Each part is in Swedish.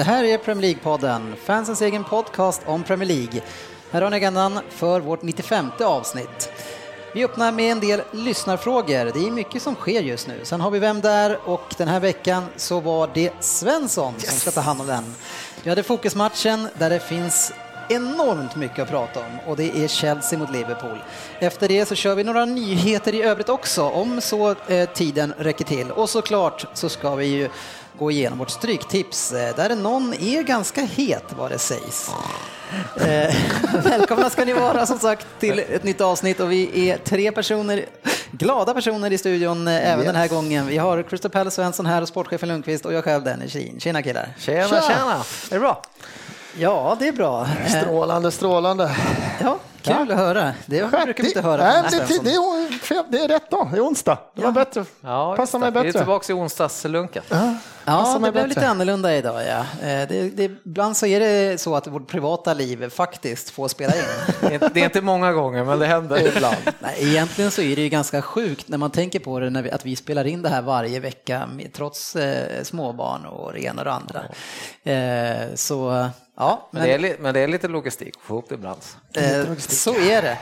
Det här är Premier League-podden, fansens egen podcast om Premier League. Här har ni agendan för vårt 95 avsnitt. Vi öppnar med en del lyssnarfrågor. Det är mycket som sker just nu. Sen har vi Vem där? och den här veckan så var det Svensson yes. som ska ta hand om den. Vi hade fokusmatchen där det finns enormt mycket att prata om och det är Chelsea mot Liverpool. Efter det så kör vi några nyheter i övrigt också om så eh, tiden räcker till och såklart så ska vi ju gå igenom vårt stryktips eh, där någon är ganska het vad det sägs. Eh, välkomna ska ni vara som sagt till ett nytt avsnitt och vi är tre personer, glada personer i studion eh, även yes. den här gången. Vi har Crystal Palace Svensson här och sportchefen Lundqvist och jag själv Dennis Kien. Tjena killar! Tjena, tjena! tjena. Är det bra? Ja, det är bra. Strålande, strålande. Ja, kul ja. att höra. Det brukar vi inte höra. Nej, det, det, det, är, det är rätt då, det är onsdag. Det var bättre. Ja, Passar mig bättre. Vi är tillbaka i onsdagslunken. Ja. Ja, det blev lite annorlunda idag. Ja. Eh, det, det, ibland så är det så att vårt privata liv faktiskt får spela in. det är inte många gånger, men det händer ibland. Nej, egentligen så är det ju ganska sjukt när man tänker på det, när vi, att vi spelar in det här varje vecka trots eh, småbarn och det ena och det andra. Eh, så Ja, men, men, det är, men det är lite logistik att få ihop det ibland. Eh, så är det.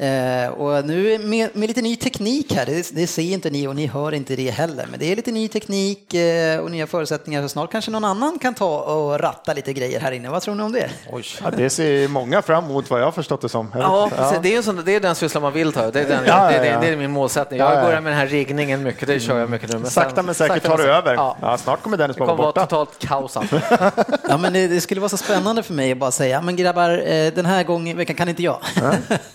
Eh, och nu med, med, lite ny teknik här, det, det, ser inte ni och ni hör inte det heller, men det är lite ny teknik eh, och nya förutsättningar så snart kanske någon annan kan ta och ratta lite grejer här inne. Vad tror ni om det? Oj. Ja, det ser många fram emot vad jag har förstått det som. Ja, ja. Det, är sån, det är den sysslan man vill ta, det är, den, ja, det, det, det, är min målsättning. Jag börjar med den här riggningen mycket, det kör jag mycket nu. Men sakta men säkert tar du över. Ja. snart kommer Dennis vara borta. Det kommer vara totalt kaos. ja, men det, skulle vara så spännande för mig att bara säga, men grabbar, eh, den här gången veckan kan inte jag.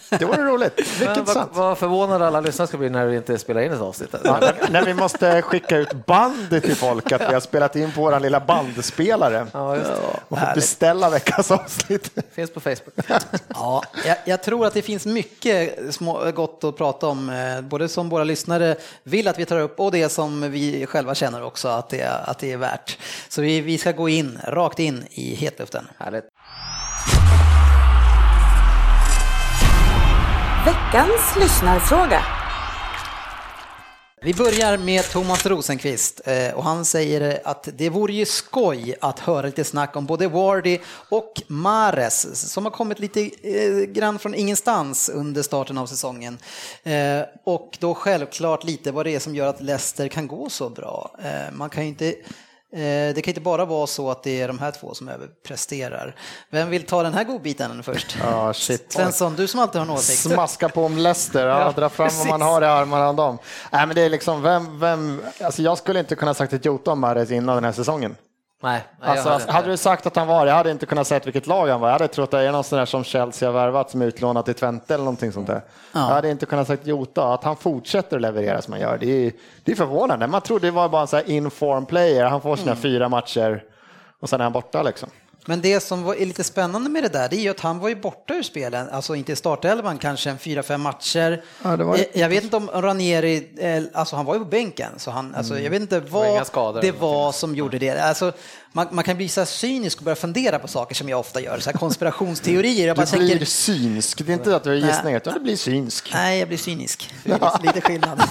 det vore roligt. Vilket vad, vad förvånade alla lyssnare ska bli när vi inte spelar in ett avsnitt. Ja, när vi måste skicka ut bandet till folk att vi har spelat in på vår lilla bandspelare ja, och beställa veckans avsnitt. Finns på Facebook. ja, jag, jag, tror att det finns mycket små, gott att prata om, eh, både som våra lyssnare vill att vi tar upp och det som vi själva känner också att det, att det är värt. Så vi, vi ska gå in, rakt in i hetluften. Härligt. Veckans lyssnarfråga. Vi börjar med Thomas Rosenqvist eh, och han säger att det vore ju skoj att höra lite snack om både Wardy och Mares som har kommit lite eh, grann från ingenstans under starten av säsongen. Eh, och då självklart lite vad det är som gör att Leicester kan gå så bra. Man kan ju inte det kan inte bara vara så att det är de här två som överpresterar. Vem vill ta den här godbiten först? Ja, shit. Svensson, du som alltid har en åsikt. Smaska på om Leicester, ja, dra fram vad man har i armarna om dem. Nej, men det är liksom, vem, vem, alltså jag skulle inte kunna sagt ett jota om Mahrez innan den här säsongen. Nej, alltså, hade, hade du sagt att han var, jag hade inte kunnat säga vilket lag han var. Jag hade trott att det är någon sån där som Chelsea har värvat som är utlånat till Twente eller någonting sånt där. Ja. Jag hade inte kunnat sagt Jota. Att han fortsätter att leverera som han gör, det är, det är förvånande. Man trodde det var bara en sån här inform player. Han får sina mm. fyra matcher och sen är han borta liksom. Men det som är lite spännande med det där, det är ju att han var ju borta ur spelen, alltså inte i startelvan kanske en fyra, fem matcher. Ja, var... jag, jag, vet inte om Ranieri, eh, alltså han var ju på bänken, så han, alltså, mm. jag vet inte vad det var som gjorde det. Alltså, man, man, kan bli så cynisk och börja fundera på saker som jag ofta gör, så här konspirationsteorier. Jag bara du blir tänker, synsk, det är inte att du har gissningar, utan du blir synsk. Nej, jag blir cynisk. Ja. Lite skillnad.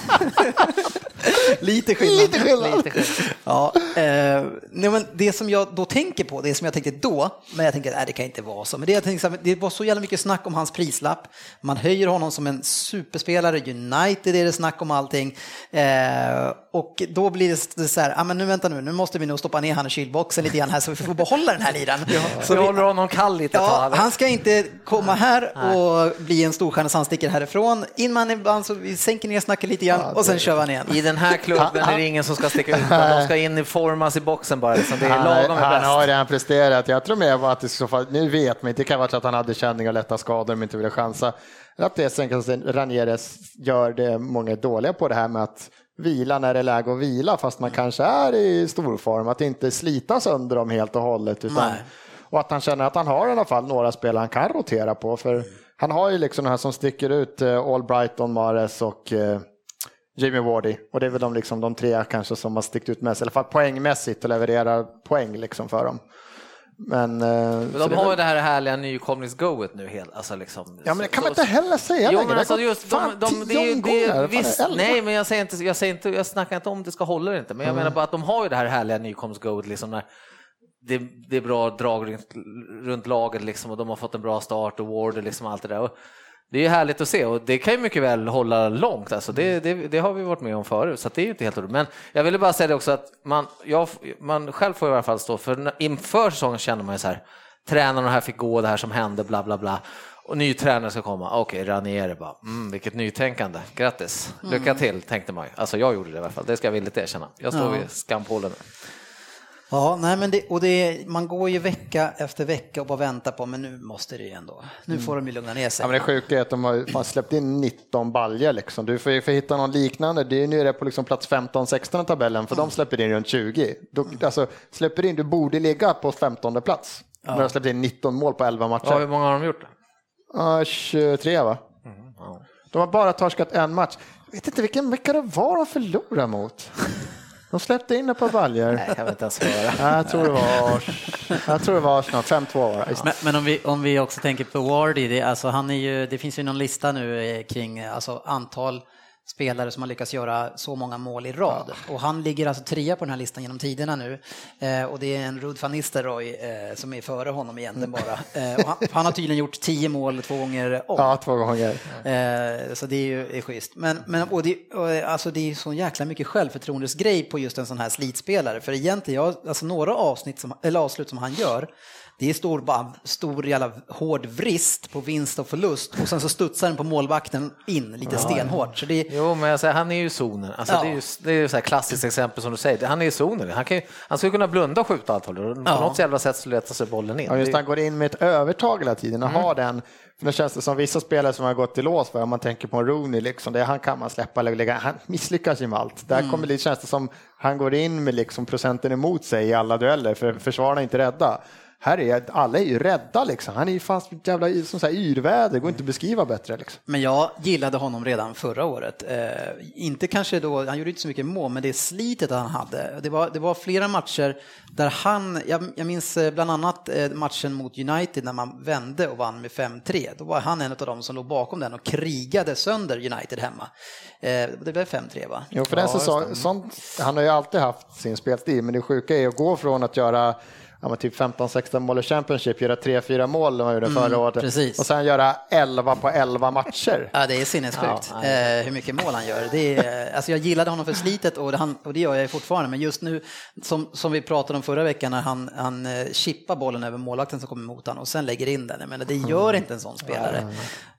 Lite skillnad. Lite skillnad. Lite skillnad. Ja, eh, nej, men det som jag då tänker på, det som jag tänkte då, men jag tänker att det kan inte vara så. Men det, jag tänkte, det var så jävla mycket snack om hans prislapp. Man höjer honom som en superspelare, United är det snack om allting. Eh, och då blir det så här, ah, men nu vänta nu, nu måste vi nog stoppa ner han i kylboxen lite grann här så vi får behålla den här liran. Ja, så vi håller honom kall lite ja, Han ska inte komma här och bli en storstjärna så han sticker härifrån. In man ibland så vi sänker ner snacket lite grann ja, och sen kör han igen. I den här klubben är det ingen som ska sticka ut, de ska in i formas i boxen bara. Liksom. Det är lagom Han, han har redan presterat. Jag tror mer att det så fall, nu vet man inte, det kan vara att han hade känningar och lätta skador men inte ville chansa. Att det sen kanske Ranieres gör det många dåliga på det här med att vila när det är läge att vila fast man kanske är i stor form. Att inte slita sönder dem helt och hållet. Utan, och att han känner att han har i alla fall några spelare han kan rotera på. För han har ju liksom de här som sticker ut, eh, All Brighton, Mares och eh, Jamie Wardy. Och det är väl de, liksom, de tre kanske som har stickt ut mest, i alla fall poängmässigt och levererar poäng liksom för dem. Men, eh, men de har ju det här härliga nykomlingsgoet nu. Helt, alltså liksom, ja, men det kan man inte heller säga jo, längre. Alltså just, de, de, de, det, det, visst, nej, men jag säger inte, jag säger inte, jag snackar inte om det ska hålla eller inte, men jag mm. menar bara att de har ju det här härliga nykomlingsgoet liksom när det, det, är bra drag runt, runt laget liksom och de har fått en bra start och Ward och liksom allt det där. Och det är härligt att se och det kan ju mycket väl hålla långt. Alltså det, det, det har vi varit med om förut, så det är inte helt roligt. Men jag ville bara säga det också att man, jag, man själv får i alla fall stå för inför säsongen känner man ju så här, tränarna här fick gå, det här som hände, bla bla bla. Och ny tränare ska komma, okej, okay, Ranieri bara, mm, vilket nytänkande, grattis, lycka mm. till, tänkte man ju. Alltså jag gjorde det i alla fall, det ska jag villigt erkänna. Jag står ja. vid skampålen. Ja, nej, men det, och det, man går ju vecka efter vecka och bara väntar på, men nu måste det ju ändå. Nu får de ju lugna ner sig. Ja, men det sjuka är att de har släppt in 19 baljer liksom. Du får ju hitta någon liknande. Det är nu är det på liksom plats 15-16 i tabellen, för mm. de släpper in runt 20. Du, alltså, släpper in, du borde ligga på 15 plats. Ja. När de släppt in 19 mål på 11 matcher. Ja, hur många har de gjort? Uh, 23 va? Mm, ja. De har bara torskat en match. Jag vet inte vilken vecka det var de förlorade mot. De släppte in ett par baljor. Nej, jag vet inte ens svara. Jag tror det var, jag tror det var Arsenal, 5-2 var Men, men, om, vi, om vi också tänker på Wardy, det, alltså han är ju, det finns ju någon lista nu eh, kring alltså antal spelare som har lyckats göra så många mål i rad. Ja. Och han ligger alltså trea på den här listan genom tiderna nu. Eh, och det är en Rud van Nistelrooy eh, som är före honom egentligen bara. Eh, han, han, har tydligen gjort tio mål två gånger om. Ja, två gånger. Eh, så det är ju är schysst. Men, men och det, och, alltså det är så jäkla mycket självförtroendesgrej på just en sån här slitspelare. För egentligen, jag, alltså några avsnitt som, eller avslut som han gör, det är stor, bara, stor jävla hård vrist på vinst och förlust och sen så studsar den på målvakten in lite stenhårt. Så det... Jo, men jag säger, han är ju zonen. Alltså, ja. Det är ju det är så här klassiskt exempel som du säger. Han är i zonen. Han, kan, han skulle kunna blunda och skjuta allt håll. På ja. något jävla sätt så letar sig bollen in. Ja, just han går in med ett övertag hela tiden och mm. har den för det känns det som vissa spelare som har gått i lås för, om man tänker på Rooney, liksom, det han kan man släppa eller lägga, han misslyckas ju med allt. Där mm. kommer det, känns det som han går in med liksom procenten emot sig i alla dueller, för försvararna är inte rädda. Här är alla är ju rädda liksom. Han är ju fast jävla som så här yrväder, går inte att beskriva bättre. Liksom. Men jag gillade honom redan förra året. Eh, inte kanske då, han gjorde inte så mycket mål, men det slitet han hade. Det var, det var flera matcher där han, jag, jag minns eh, bland annat eh, matchen mot United när man vände och vann med 5-3. Då var han en av dem som låg bakom den och krigade sönder United hemma. Eh, det blev 5-3 va? Jo, för den ja, säsong, sånt, han har ju alltid haft sin spelstil, men det sjuka är att gå från att göra ja, typ 15-16 mål i Championship, göra 3-4 mål de gjorde förra mm, året precis. och sen göra 11 på 11 matcher. Ja, det är sinnessjukt ja, eh, hur mycket mål han gör. Det är, alltså jag gillade honom för slitet och det, han, och det gör jag fortfarande, men just nu som, som vi pratade om förra veckan när han, han eh, chippar bollen över målvakten som kommer emot honom och sen lägger in den. Men det gör mm. inte en sån spelare.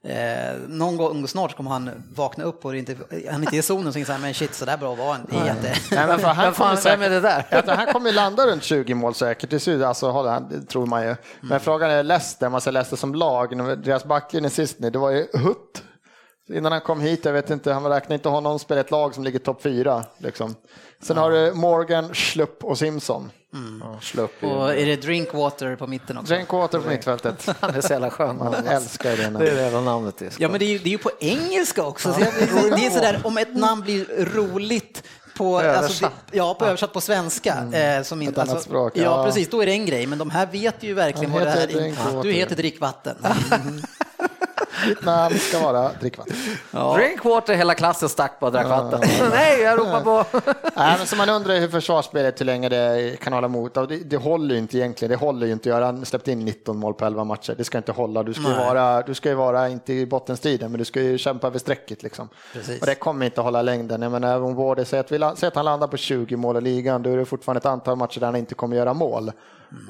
Eh, någon gång snart kommer han vakna upp och inte, han inte är i zonen och tänker så här, men shit så där bra var han. Är jätte... Nej, men han, kommer säkert, med det där? han kommer landa runt 20 mål säkert, det, alltså, det tror man ju. Men mm. frågan är Leicester, man ser Leicester som lag, deras backlinje sist nu, det var ju Hutt Innan han kom hit, jag vet inte, han räknar inte honom spela ett lag som ligger topp fyra. Liksom. Sen ja. har du Morgan, Schlupp och Simpson. Mm. Ja, Schlupp och är det Drinkwater på mitten också? Drinkwater på mittfältet. han är så jävla skön. Man älskar det. Det är det namnet är. Ja, men det är, det är ju på engelska också. Ja. det är sådär, om ett namn blir roligt på, alltså, ja, på översatt på svenska. Mm. Eh, som in, Ett alltså, annat språk. Ja. ja. precis, då är det en grej. Men de här vet ju verkligen vad det här är. Du heter drickvatten. Ditt namn ska vara drickvatten. Ja. Drinkwater, hela klassen stack på och drack vatten. Nej, jag ropar på. Nej, men så man undrar hur försvarsspelet, hur länge det kan hålla emot. Det, det håller ju inte egentligen. Det håller ju inte. Jag har släppt in 19 mål på 11 matcher. Det ska inte hålla. Du ska ju vara, du ska ju vara, inte i bottenstriden, men du ska ju kämpa över strecket. Liksom. Och det kommer inte hålla längden. Jag menar, om Vårde säger att, vi, säger att han landar på 20 mål i ligan, då är det fortfarande ett antal matcher där han inte kommer göra mål.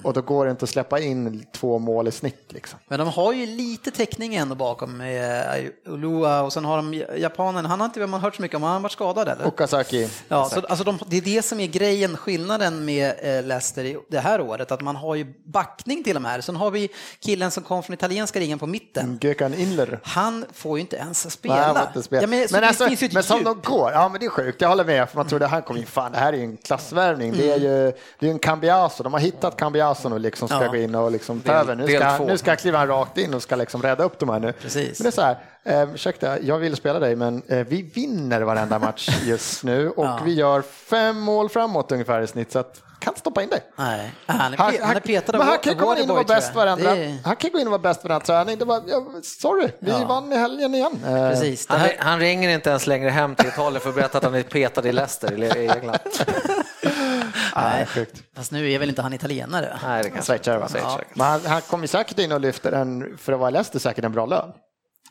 Och då går det inte att släppa in två mål i snitt. Liksom. Men de har ju lite täckning ändå bakom med Ulua och sen har de japanen, han har inte man hört så mycket om, han har varit skadad eller? Okazaki. Ja, så, alltså de, det är det som är grejen, skillnaden med eh, Leicester det här året, att man har ju backning till de här. Sen har vi killen som kom från italienska ligan på mitten. Gökan Inler. Han får ju inte ens spela. Nej, inte spela. Ja, men, men, alltså, men som de går, ja men det är sjukt, jag håller med, för man tror det här kommer in, fan det här är ju en klassvärvning, mm. det är ju det är en Cambiaso, de har hittat Cambiaso nu liksom ska ja. gå in och liksom ta över. Nu ska, nu ska kliva rakt in och ska liksom rädda upp de här nu. Precis. Men det är så här, eh, ursäkta, jag vill spela dig, men eh, vi vinner varenda match just nu och ja. vi gör fem mål framåt ungefär i snitt. Så att, kan stoppa in dig. Nej, han är, han, han är petad men han kan gå in och vara bäst varandra. Det... Han kan gå in och vara bäst varandra träning. Det var, ja, sorry, vi ja. vann i helgen igen. Eh, Precis, han, han, ringer inte ens längre hem till Italien för att berätta att han är petad i Leicester i England. Nej, sjukt. Fast nu är väl inte han italienare? Nej, det kan Schweizare vara. Ja. Men han, han kommer säkert in och lyfter en, för att vara Leicester, säkert en bra lön.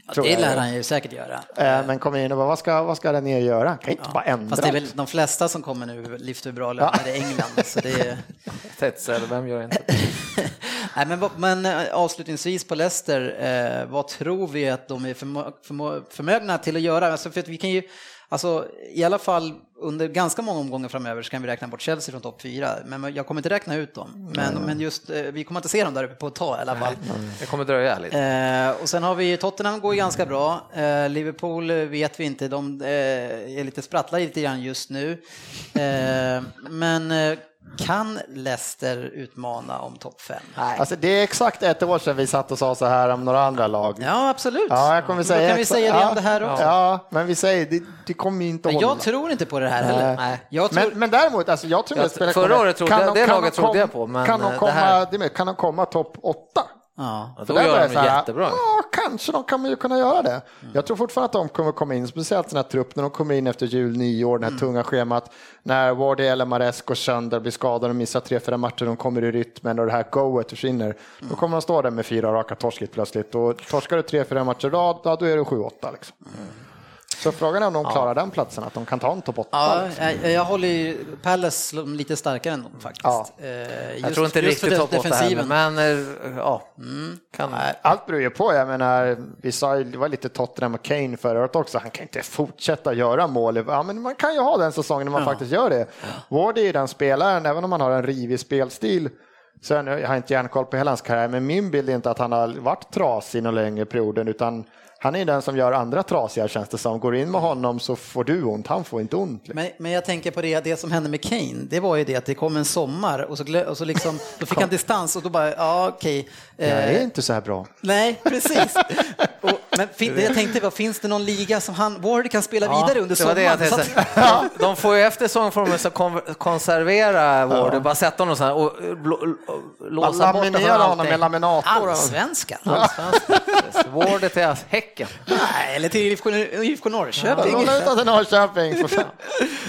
Ja, det lär han ju säkert göra. Eh, men kommer in och bara, vad ska, vad ska den ner göra? Kan inte ja. bara ändra. Fast det är väl de flesta som kommer nu lyfter bra löner ja. i England. Så det är... Tetzel, vem gör inte? Nej, men, men eh, avslutningsvis på Leicester, eh, vad tror vi att de är förmö, förmö, förmögna till att göra? Alltså för att vi kan ju Alltså i alla fall under ganska många omgångar framöver så kan vi räkna bort Chelsea från topp fyra. Men jag kommer inte räkna ut dem. Men, mm. men just, eh, vi kommer inte se dem där uppe på ett tag i alla fall. Mm. Det kommer dröja lite. Eh, och sen har vi Tottenham går ju ganska bra. Eh, Liverpool vet vi inte, de eh, är lite sprattlar lite grann just nu. Eh, men eh, kan Leicester utmana om topp 5? Alltså, det är exakt ett år sedan vi satt och sa så här om några andra lag. Ja, absolut. Ja, jag kommer säga Då kan vi säga det ja, om det här också. Ja, men vi säger det, det kommer inte att hålla. Jag tror inte på det här heller. Nej. Jag tror... men, men däremot, alltså, jag tror jag, att Förra året trodde jag, det laget trodde jag på. Men kan de komma, det här... kan de komma topp 8? Ja, då gör de jättebra. Ja, kanske de kan ju kunna göra det. Mm. Jag tror fortfarande att de kommer komma in, speciellt den här trupp när de kommer in efter jul, nyår, det här mm. tunga schemat. När Wardy eller Mares går sönder, blir skadade och missar tre, fyra matcher, de kommer i rytmen och det här goet försvinner. Mm. Då kommer de stå där med fyra raka torskigt plötsligt och torskar du tre, fyra matcher rad, då är det sju, åtta. Liksom. Mm. Så frågan är om de klarar ja. den platsen, att de kan ta en topp 8. Ja, jag, jag håller ju Palace lite starkare än dem faktiskt. Ja. Just, jag tror inte riktigt topp 8 här, men eh, ja. Mm. Kan... Allt beror ju på, jag menar, vi sa det var lite Tottenham och Kane förra året också, han kan inte fortsätta göra mål. Ja, men man kan ju ha den säsongen när man ja. faktiskt gör det. Ward är den spelaren, även om han har en rivig spelstil, Sen, jag har inte järnkoll på hela hans karriär, men min bild är inte att han har varit trasig någon längre perioden, utan han är den som gör andra trasiga känns det som. Går in med honom så får du ont, han får inte ont. Men, men jag tänker på det, det som hände med Kane, det var ju det att det kom en sommar och så, och så liksom, då fick han distans och då bara, ja okej. Okay, eh, jag är inte så här bra. Nej, precis. och, men fin, jag tänkte, vad, finns det någon liga som han, Ward kan spela ja, vidare under sommaren? Det det de, de får ju efter säsongformen så konservera Ward, ja. bara sätta honom så här och, låsa bort honom med laminator. Allsvenskan. Allsvenskan. Ward är Häcken. Nej, eller till IFK, IFK Norrköping. Ja, de till Norrköping. Får fan,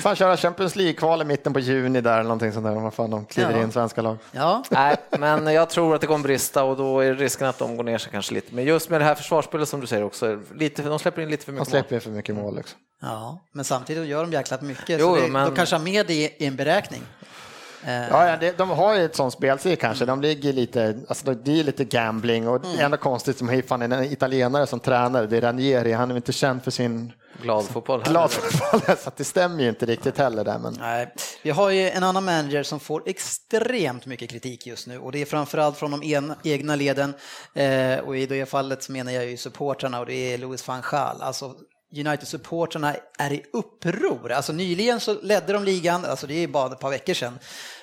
fan köra Champions League-kval i mitten på juni där eller någonting sånt där. Om fan de kliver ja. in svenska lag. Ja. Nej, men jag tror att det kommer brista och då är risken att de går ner sig kanske lite. Men just med det här försvarsspelet som du säger också, lite, de släpper in lite för mycket mål. De släpper in för mycket mål. Liksom. Ja, men samtidigt gör de jäklat mycket. Jo, så det, men... De kanske har med det i en beräkning. Ja, ja det, de har ju ett sånt spelstil kanske. De ligger lite, alltså det är lite gambling och mm. ändå konstigt som fan en italienare som tränare, det är Ranieri, han är inte känd för sin glad fotboll. Så det stämmer ju inte riktigt heller där. Men... Nej. Vi har ju en annan manager som får extremt mycket kritik just nu och det är framförallt från de en, egna leden eh, och i det fallet så menar jag ju supportrarna och det är Louis van Gaal. Alltså United-supportrarna är i uppror. Alltså nyligen så ledde de ligan, alltså det är bara ett par veckor sedan.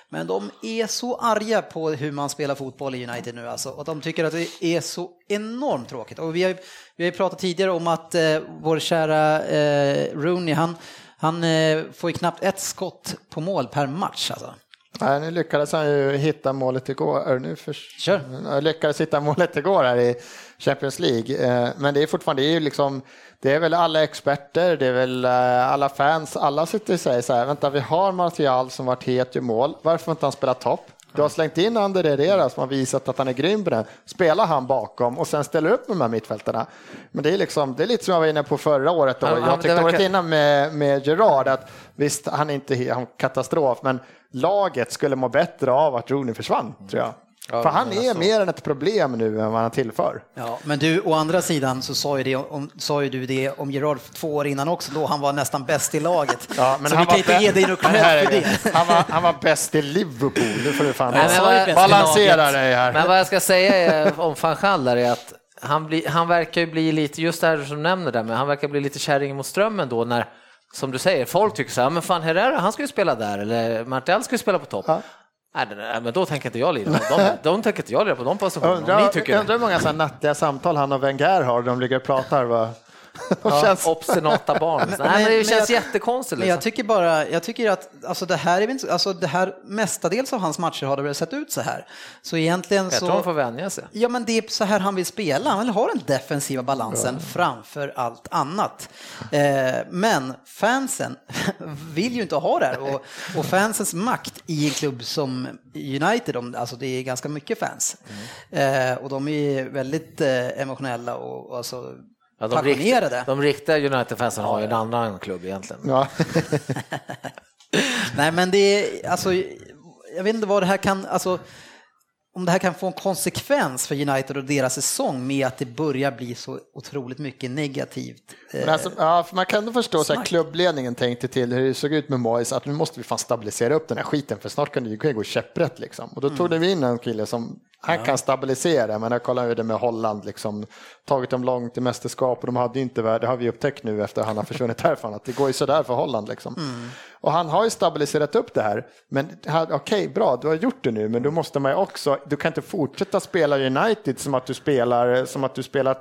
Men de är så arga på hur man spelar fotboll i United nu alltså. Och de tycker att det är så enormt tråkigt. Och vi har, vi har ju pratat tidigare om att eh, vår kära eh, Rooney, han, han eh, får ju knappt ett skott på mål per match alltså. Nej, nu lyckades han ju hitta målet igår. Nu för... Kör. lyckades hitta målet igår här i Champions League. Eh, men det är fortfarande, det är ju liksom, det är väl alla experter, det är väl eh, alla fans, alla sitter och säger så här, vänta vi har material som varit het i mål, varför får inte han spela topp? Du har slängt in Ander Herrera som har visat att han är grym på det. Spelar han bakom och sen ställer upp med de här mittfältarna. Men det är, liksom, det är lite som jag var inne på förra året. Då. Jag tyckte verkar... året innan med, med Gerard att visst, han är inte han katastrof, men laget skulle må bättre av att Rooney försvann, tror jag. Ja, För han är alltså. mer än ett problem nu än vad han tillför. Ja, men du, å andra sidan så sa ju, det, om, sa ju du det om Gerard två år innan också, då han var nästan bäst i laget. Ja, men så han vi kan inte ge dig något cred för det. Han var, han var bäst i Liverpool, nu får du fan men, balansera dig här. Men vad jag ska säga om van Gaal är att han, blir, han verkar ju bli lite, just det här som du nämner där, men han verkar bli lite kärring mot strömmen då när som du säger, folk tycker så här, men fan Herrera, han ska ju spela där, eller Martial ska ju spela på topp. Ja. Nej, nej, men då tänker inte jag lira på dem. De tänker inte jag lira på de positionerna. Undrar, ni tycker undrar hur många så nattiga samtal han och Wenger har, de ligger och pratar. Va? Ja, känns... Obstinata barn. Nej, men, det känns jag, jättekonstigt. Men jag liksom. tycker bara, jag tycker att alltså det här är inte, alltså det här mestadels av hans matcher har det väl sett ut så här. Så egentligen jag så. tror han får vänja sig. Ja, men det är så här han vill spela. Han vill ha den defensiva balansen ja. framför allt annat. Eh, men fansen vill ju inte ha det här och, och, fansens makt i en klubb som United, alltså det är ganska mycket fans mm. eh, och de är väldigt eh, emotionella och, och alltså Ja, de, riktiga, de riktiga United-fansen har ju en annan klubb egentligen. Ja. Nej, men det är alltså, jag vet inte vad det här kan, alltså, om det här kan få en konsekvens för United och deras säsong med att det börjar bli så otroligt mycket negativt. Men alltså, ja, för man kan ändå förstå att klubbledningen tänkte till hur det såg ut med Moyes, att nu måste vi fan stabilisera upp den här skiten för snart kan det ju gå käpprätt liksom. Och då tog mm. vi in en kille som han ja. kan stabilisera, men jag kollar hur det med Holland, liksom, tagit dem långt i mästerskap och de hade inte, det har vi upptäckt nu efter att han har försvunnit härifrån, att det går ju sådär för Holland. Liksom. Mm. Och han har ju stabiliserat upp det här, men okej, okay, bra, du har gjort det nu, men då måste man ju också, du kan inte fortsätta spela United som att du spelar, som att du spelar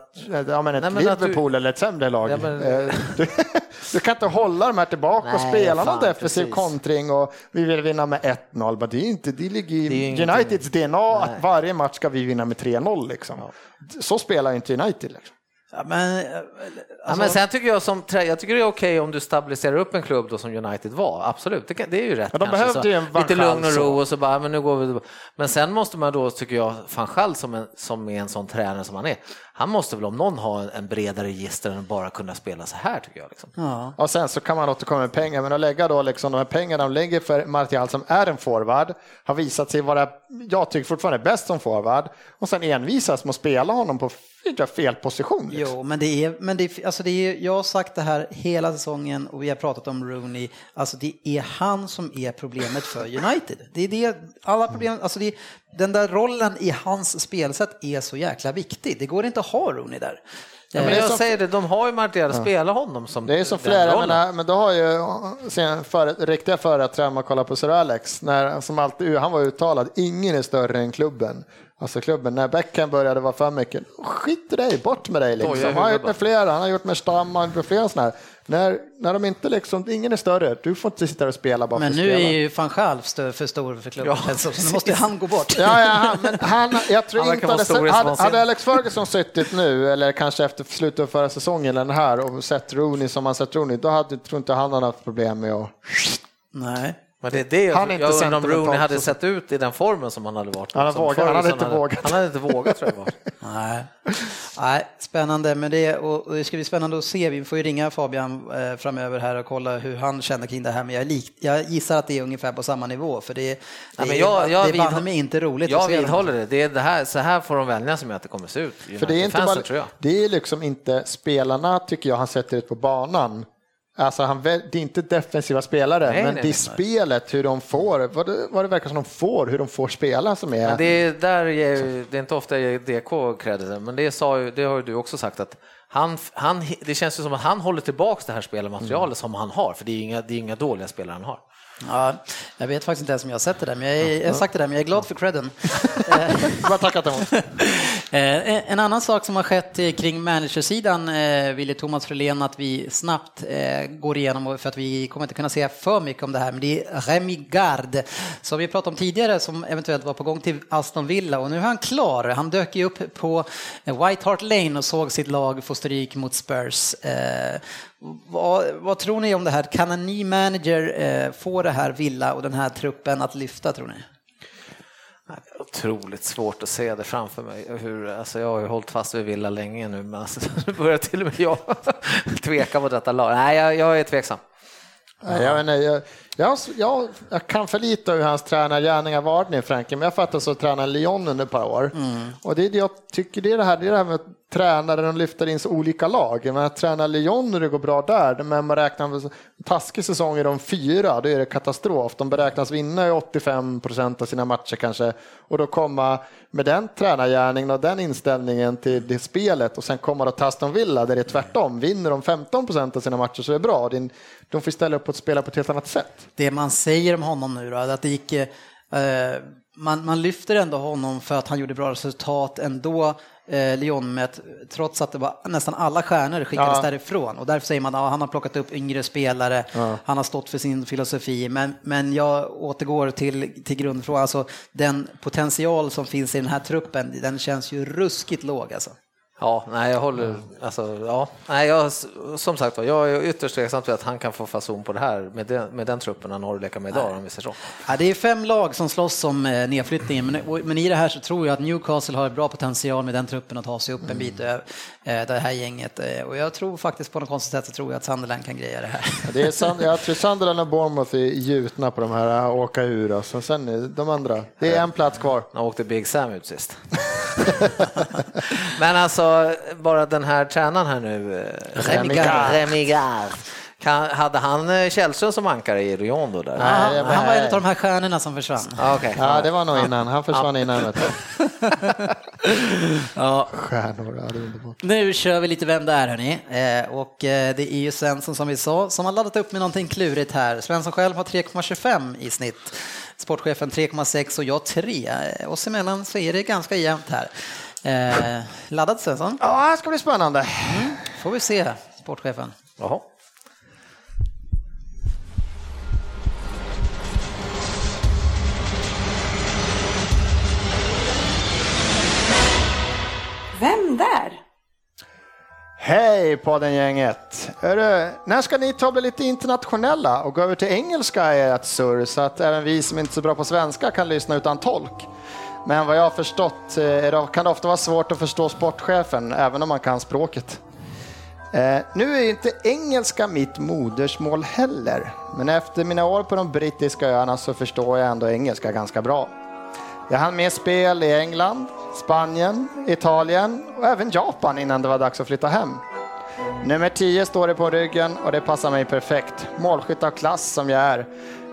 ja, men ett Nej, Liverpool du... eller ett sämre lag. Ja, men... Eh, du, du, kan inte hålla de här tillbaka Nej, och spela fan, någon defensiv precis. kontring och vi vill vinna med 1-0, det, är inte, det ligger i Uniteds DNA Nej. att varje varje match ska vi vinna med 3-0 liksom. Ja. Så spelar inte United. Liksom. Ja, men, eh, alltså... ja, men sen tycker jag som jag tycker det är okej om du stabiliserar upp en klubb då som United var, absolut, det, det är ju rätt. Ja, de behövde ju en Lite lugn och ro och så bara, men nu går vi. Men sen måste man då, tycker jag, van Schall som, en, som är en sån tränare som han är, han måste väl om någon ha en bredare register än bara kunna spela så här tycker jag. Liksom. Ja. Och sen så kan man återkomma med pengar, men att lägga då liksom de här pengarna de lägger för Martial som är en forward, har visat sig vara, jag tycker fortfarande bäst som forward, och sen envisas med att spela honom på fel position. Liksom. Jo, men det är, men det alltså det är, jag har sagt det här hela säsongen och vi har pratat om Rooney, alltså det är han som är problemet för United. Det är det, alla problem, alltså det, den där rollen i hans spelsätt är så jäkla viktig. Det går inte att ha Rooney där. Ja, men jag så... säger det, de har ju Martial, ja. spela honom som Det är så flera, men, men då har ju sen för, riktiga företrädare, man kollar på Sir Alex, när, som alltid, han var uttalad, ingen är större än klubben. Alltså klubben, när Beckham började vara för mycket, skit i dig, bort med dig liksom. Han har gjort med flera, han har gjort med Stam, han har gjort med flera sådana här. När, när de inte liksom, ingen är större, du får inte sitta och spela bara Men för nu är ju van Gaal för stor för klubben, ja, så nu måste han gå bort. Ja, ja han, han, jag tror han inte hade, hade, hade Alex Ferguson suttit nu, eller kanske efter slutet av förra säsongen, eller den här, och sett Rooney som han sett Rooney, då hade, tror inte han hade haft problem med att... Nej. Men det är det han jag, jag undrar om Rooney hade sett ut i den formen som han hade varit. Han, vågat, han hade inte vågat. Han hade inte vågat tror jag. Nej. Nej, spännande med det och det ska bli spännande att se. Vi får ju ringa Fabian eh, framöver här och kolla hur han känner kring det här. Men jag, lik, jag gissar att det är ungefär på samma nivå för det, det Nej, jag, är, jag, det är mig inte roligt Jag vidhåller det. det, är det här, så här får de vänja sig med att det kommer se ut. För det är, inte fansen, bara, tror jag. det är liksom inte spelarna tycker jag han sätter ut på banan Alltså han, det är inte defensiva spelare, nej, men nej, det är spelet, hur de får, vad det, vad det verkar som de får, hur de får spela som är... Men det, är där ger, det är inte ofta jag ger DK credit, men det, sa det har ju du också sagt att han, han, det känns ju som att han håller tillbaka det här spelarmaterialet mm. som han har, för det är inga, det är inga dåliga spelare han har. Ja, jag vet faktiskt inte ens om jag har sett det där, men jag, är, jag har sagt det där, men jag är glad för credden. Bara tackat emot. Eh, en annan sak som har skett eh, kring managersidan eh, ville Thomas Frölén att vi snabbt går igenom för att vi kommer inte kunna säga för mycket om det här. Men det är Remy Gard som vi pratade om tidigare som eventuellt var på gång till Aston Villa och nu är han klar. Han dök ju upp på White Hart Lane och såg sitt lag få stryk mot Spurs. Vad, vad, tror ni om det här? Kan en ny manager eh, få det här Villa och den här truppen att lyfta tror ni? Otroligt svårt att se det framför mig. Hur, alltså jag har ju hållit fast vid Villa länge nu, men alltså, nu börjar till och med jag tveka mot detta lag. Nej, jag, jag är tveksam. Nej, jag, inte, jag, jag, jag, jag, kan för lite hur hans tränargärningar varit nu, Frankie, men jag fattar så tränar Lyon under ett par år. Mm. Och det, jag tycker det är det här, det är det här med tränare, de lyfter in så olika lag. Men att träna Lyon när det går bra där, men man räknar med taskig säsong i de fyra, då är det katastrof. De beräknas vinna i 85 procent av sina matcher kanske. Och då komma med den tränargärningen och den inställningen till det spelet och sen komma till Aston Villa där det är tvärtom. Vinner de 15 procent av sina matcher så är det bra. De får ställa upp och spela på ett helt annat sätt. Det man säger om honom nu då, att det gick eh, man, man lyfter ändå honom för att han gjorde bra resultat ändå eh, Lyon med, trots att det var nästan alla stjärnor skickades ja. därifrån. Och därför säger man att ja, han har plockat upp yngre spelare, ja. han har stått för sin filosofi. Men, men jag återgår till, till grundfrågan, alltså den potential som finns i den här truppen, den känns ju ruskigt låg alltså. Ja, nej, jag håller, alltså, ja, nej, jag, som sagt var, jag är ytterst tveksam till att han kan få fason på det här med den, med den truppen han har att leka med idag, om vi säger så. Ja, det är fem lag som slåss om eh, nedflyttningen, men, men i det här så tror jag att Newcastle har bra potential med den truppen att ta sig upp en bit mm. över eh, det här gänget. Eh, och jag tror faktiskt på något konstigt sätt så tror jag att Sunderland kan greja det här. Ja, det är Sand, jag tror Sunderland och Bournemouth är gjutna på de här åka ur, alltså. sen de andra, det är en plats kvar. Han åkte Big Sam ut sist. Men alltså, bara den här tränaren här nu, eh, Remigar. Kan, hade han eh, Källström som ankare i Lyon då? Där? Nej, han, han var en av de här stjärnorna som försvann. Ah, okay. Ja, det var nog innan. Han försvann ja. innan. ja. Stjärnor, ja, det är underbart. Nu kör vi lite Vem där hörni. Eh, och det är ju Svensson som vi sa som har laddat upp med någonting klurigt här. Svensson själv har 3,25 i snitt. Sportchefen 3,6 och jag 3. Oss emellan så är det ganska jämnt här. Eh, laddad Svensson? Ja, det ska bli spännande. Mm, får vi se, sportchefen. Jaha. Vem där? Hej podden-gänget! När ska ni ta bli lite internationella och gå över till engelska i ert surr så att även vi som inte är så bra på svenska kan lyssna utan tolk? Men vad jag har förstått eh, kan det ofta vara svårt att förstå sportchefen även om man kan språket. Eh, nu är inte engelska mitt modersmål heller, men efter mina år på de brittiska öarna så förstår jag ändå engelska ganska bra. Jag hann med spel i England, Spanien, Italien och även Japan innan det var dags att flytta hem. Nummer 10 står det på ryggen och det passar mig perfekt. Målskytt av klass som jag är,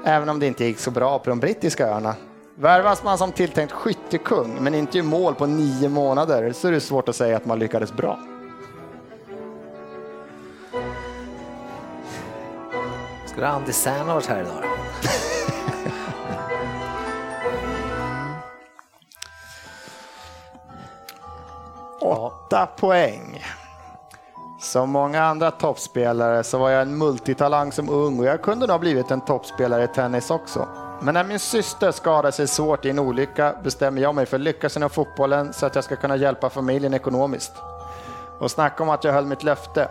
även om det inte gick så bra på de brittiska öarna. Värvas man som tilltänkt skyttekung men inte gör mål på nio månader så är det svårt att säga att man lyckades bra. Skulle Andy Särn varit här idag? Åtta poäng. Som många andra toppspelare så var jag en multitalang som ung och jag kunde nog ha blivit en toppspelare i tennis också. Men när min syster skadade sig svårt i en olycka bestämmer jag mig för att lyckas inom fotbollen så att jag ska kunna hjälpa familjen ekonomiskt. Och snacka om att jag höll mitt löfte.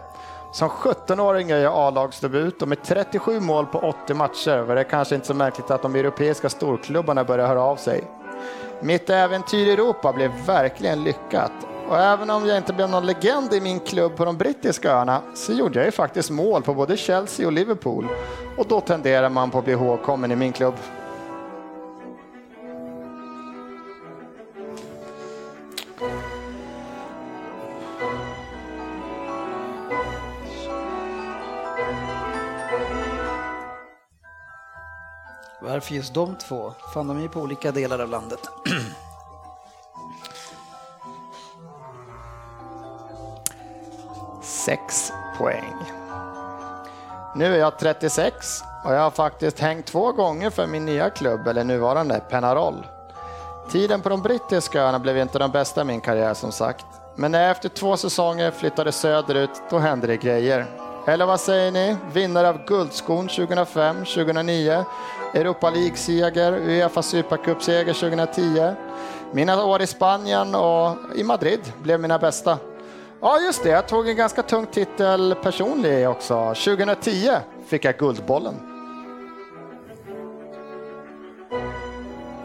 Som 17-åring gör jag A-lagsdebut och med 37 mål på 80 matcher var det kanske inte så märkligt att de europeiska storklubbarna började höra av sig. Mitt äventyr i Europa blev verkligen lyckat och även om jag inte blev någon legend i min klubb på de brittiska öarna så gjorde jag ju faktiskt mål på både Chelsea och Liverpool. Och då tenderar man på att bli ihågkommen i min klubb. Varför just de två? Fan, de är ju på olika delar av landet. 6 poäng. Nu är jag 36 och jag har faktiskt hängt två gånger för min nya klubb, eller nuvarande, Penarol. Tiden på de brittiska öarna blev inte den bästa i min karriär som sagt. Men när jag efter två säsonger flyttade söderut, då hände det grejer. Eller vad säger ni? Vinnare av Guldskon 2005, 2009, Europa League-seger, Uefa Supercup-seger 2010. Mina år i Spanien och i Madrid blev mina bästa. Ja, just det, jag tog en ganska tung titel personlig också. 2010 fick jag Guldbollen.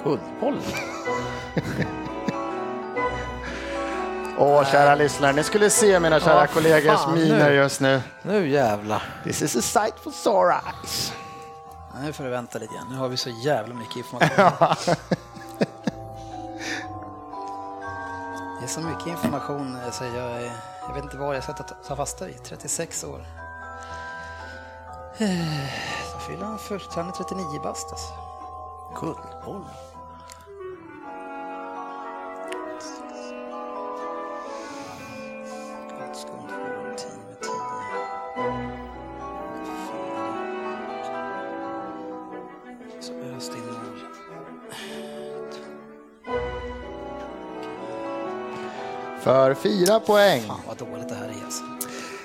Guldbollen? Åh, kära lyssnare, ni skulle se mina kära Åh, kollegors fan, miner nu. just nu. Nu jävlar. This is a sight for sore eyes. Nu får du vänta lite grann. Nu har vi så jävla mycket information. Det är så mycket information eh, så jag, eh, jag vet inte vad jag ska ta, ta fasta i. 36 år. Eh, så fyller han han är 39 bast alltså. Guldboll? Guldskon För fyra poäng. Fan vad dåligt det här är alltså.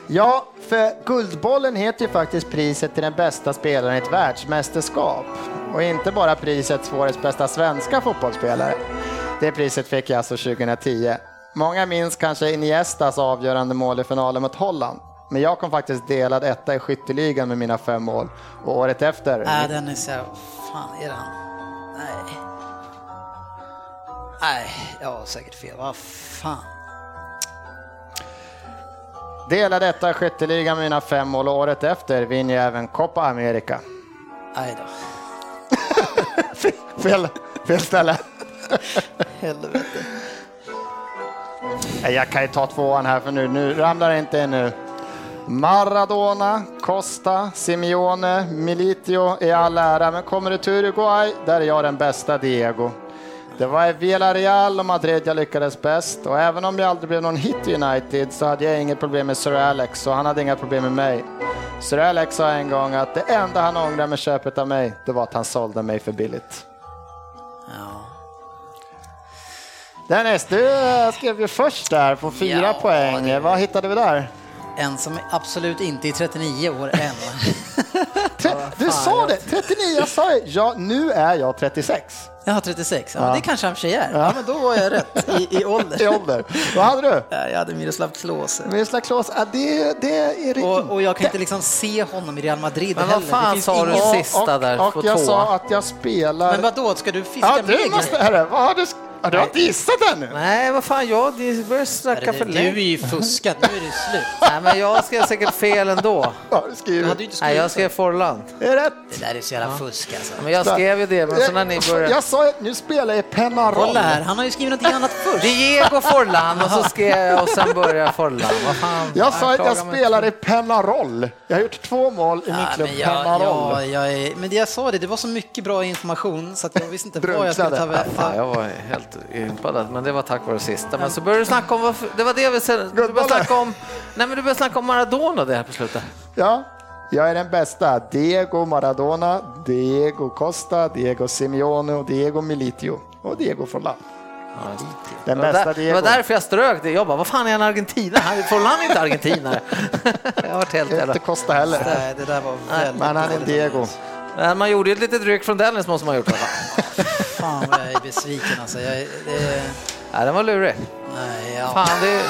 Ja, för Guldbollen heter ju faktiskt priset till den bästa spelaren i ett världsmästerskap. Och inte bara priset för årets bästa svenska fotbollsspelare. Det priset fick jag alltså 2010. Många minns kanske Iniestas avgörande mål i finalen mot Holland. Men jag kom faktiskt delad etta i skytteligan med mina fem mål. Och året efter... Nej, den är så... Fan, är det han? Nej. Nej, jag har säkert fel. Vad fan. Delad etta i skytteligan med mina fem mål och året efter vinner jag även Copa America. Nej då. Fel, fel ställe. Helvete. Jag kan ju ta tvåan här för nu, nu ramlar det inte in nu. Maradona, Costa, Simeone, Militio är all ära, men kommer du till Uruguay, där är jag den bästa Diego. Det var i Villarreal och Madrid jag lyckades bäst och även om jag aldrig blev någon hit i United så hade jag inget problem med Sir Alex och han hade inga problem med mig. Sir Alex sa en gång att det enda han ångrar med köpet av mig, det var att han sålde mig för billigt. Ja. Dennis, du skrev ju först där på fyra Ja, poäng. det- Vad hittade vi där? En som absolut inte är 39 år än. Du sa det, 39, jag sa ju, ja nu är jag 36 Jag har 36. Ja, men det kanske han för sig är. Ja, men då var jag rätt i, i ålder. i ålder. Vad hade du? Ja, Jag hade Miroslav Klose. Miroslav Klose, ja, det, det är det Och, och jag kan inte. inte liksom se honom i Real Madrid Men vad heller. fan Det sa du sista där och, och jag två. sa att jag spelar... Men vadå, ska du fiska ja, med du måste, herre, vad har du... Har du inte gissat ännu? Nej, vad fan, jag börjar snacka för Du länge. är ju fuskat, nu är det slut. Nej, men jag skrev säkert fel ändå. Ja, du Du skriver. hade ju inte Nej, jag skrev Forlan. Det är rätt. Det där är så jävla fusk alltså. Men jag skrev ju det, men så när ni började... Jag sa att nu spelar jag Penarol. Kolla här, han har ju skrivit något annat först. Diego Forlan och så skrev jag och sen började Forlan. Vad fan? Jag sa att jag klagar mig spelar i Penarol. Jag har gjort två mål i min Ja, klubb men, jag, Penarol. jag, jag är, men det jag sa det, det var så mycket bra information så att jag visste inte vad jag skulle ta vägen. Ja, jag var helt impad, men det var tack vare det sista. Men så började du snacka om, varför, det var det vi sen, du började snacka om, nej men du började snacka om Maradona det här på slutet. Ja, jag är den bästa. Diego Maradona, Diego Costa, Diego Simeone och Diego Militio. Och Diego Forlan. Den Det var, bästa där, det Diego. var därför jag strök det. Jag bara, vad fan är en argentinare? Han- Forlan är inte argentinare. jag har varit helt jävla... Inte Costa heller. Nej, det där var väldigt Men han är. Diego. Men man gjorde ju ett litet ryck från Dennis måste man ha gjort i alla fall. Fan vad jag är besviken alltså. Jag, det, Nej, den var lurig. nej, ja. Fan, det...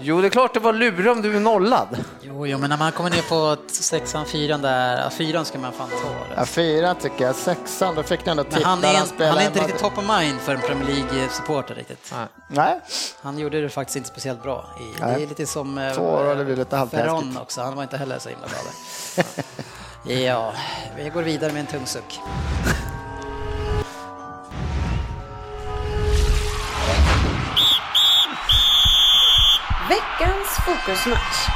Jo, det är klart det var lurig om du är nollad. Jo, jo, men när man kommer ner på sexan, fyran där, fyran ska man fan ta. Ja, det. fyra tycker jag. Sexan, då fick ni ändå titta. han är, spelar han är i inte riktigt top of mind för en Premier League-supporter riktigt. Nej, Han gjorde det faktiskt inte speciellt bra. I, det är lite som eh, Två det lite. Ferron också, han var inte heller så himla bra där. ja, vi går vidare med en tung suck. Veckans fokusmatch.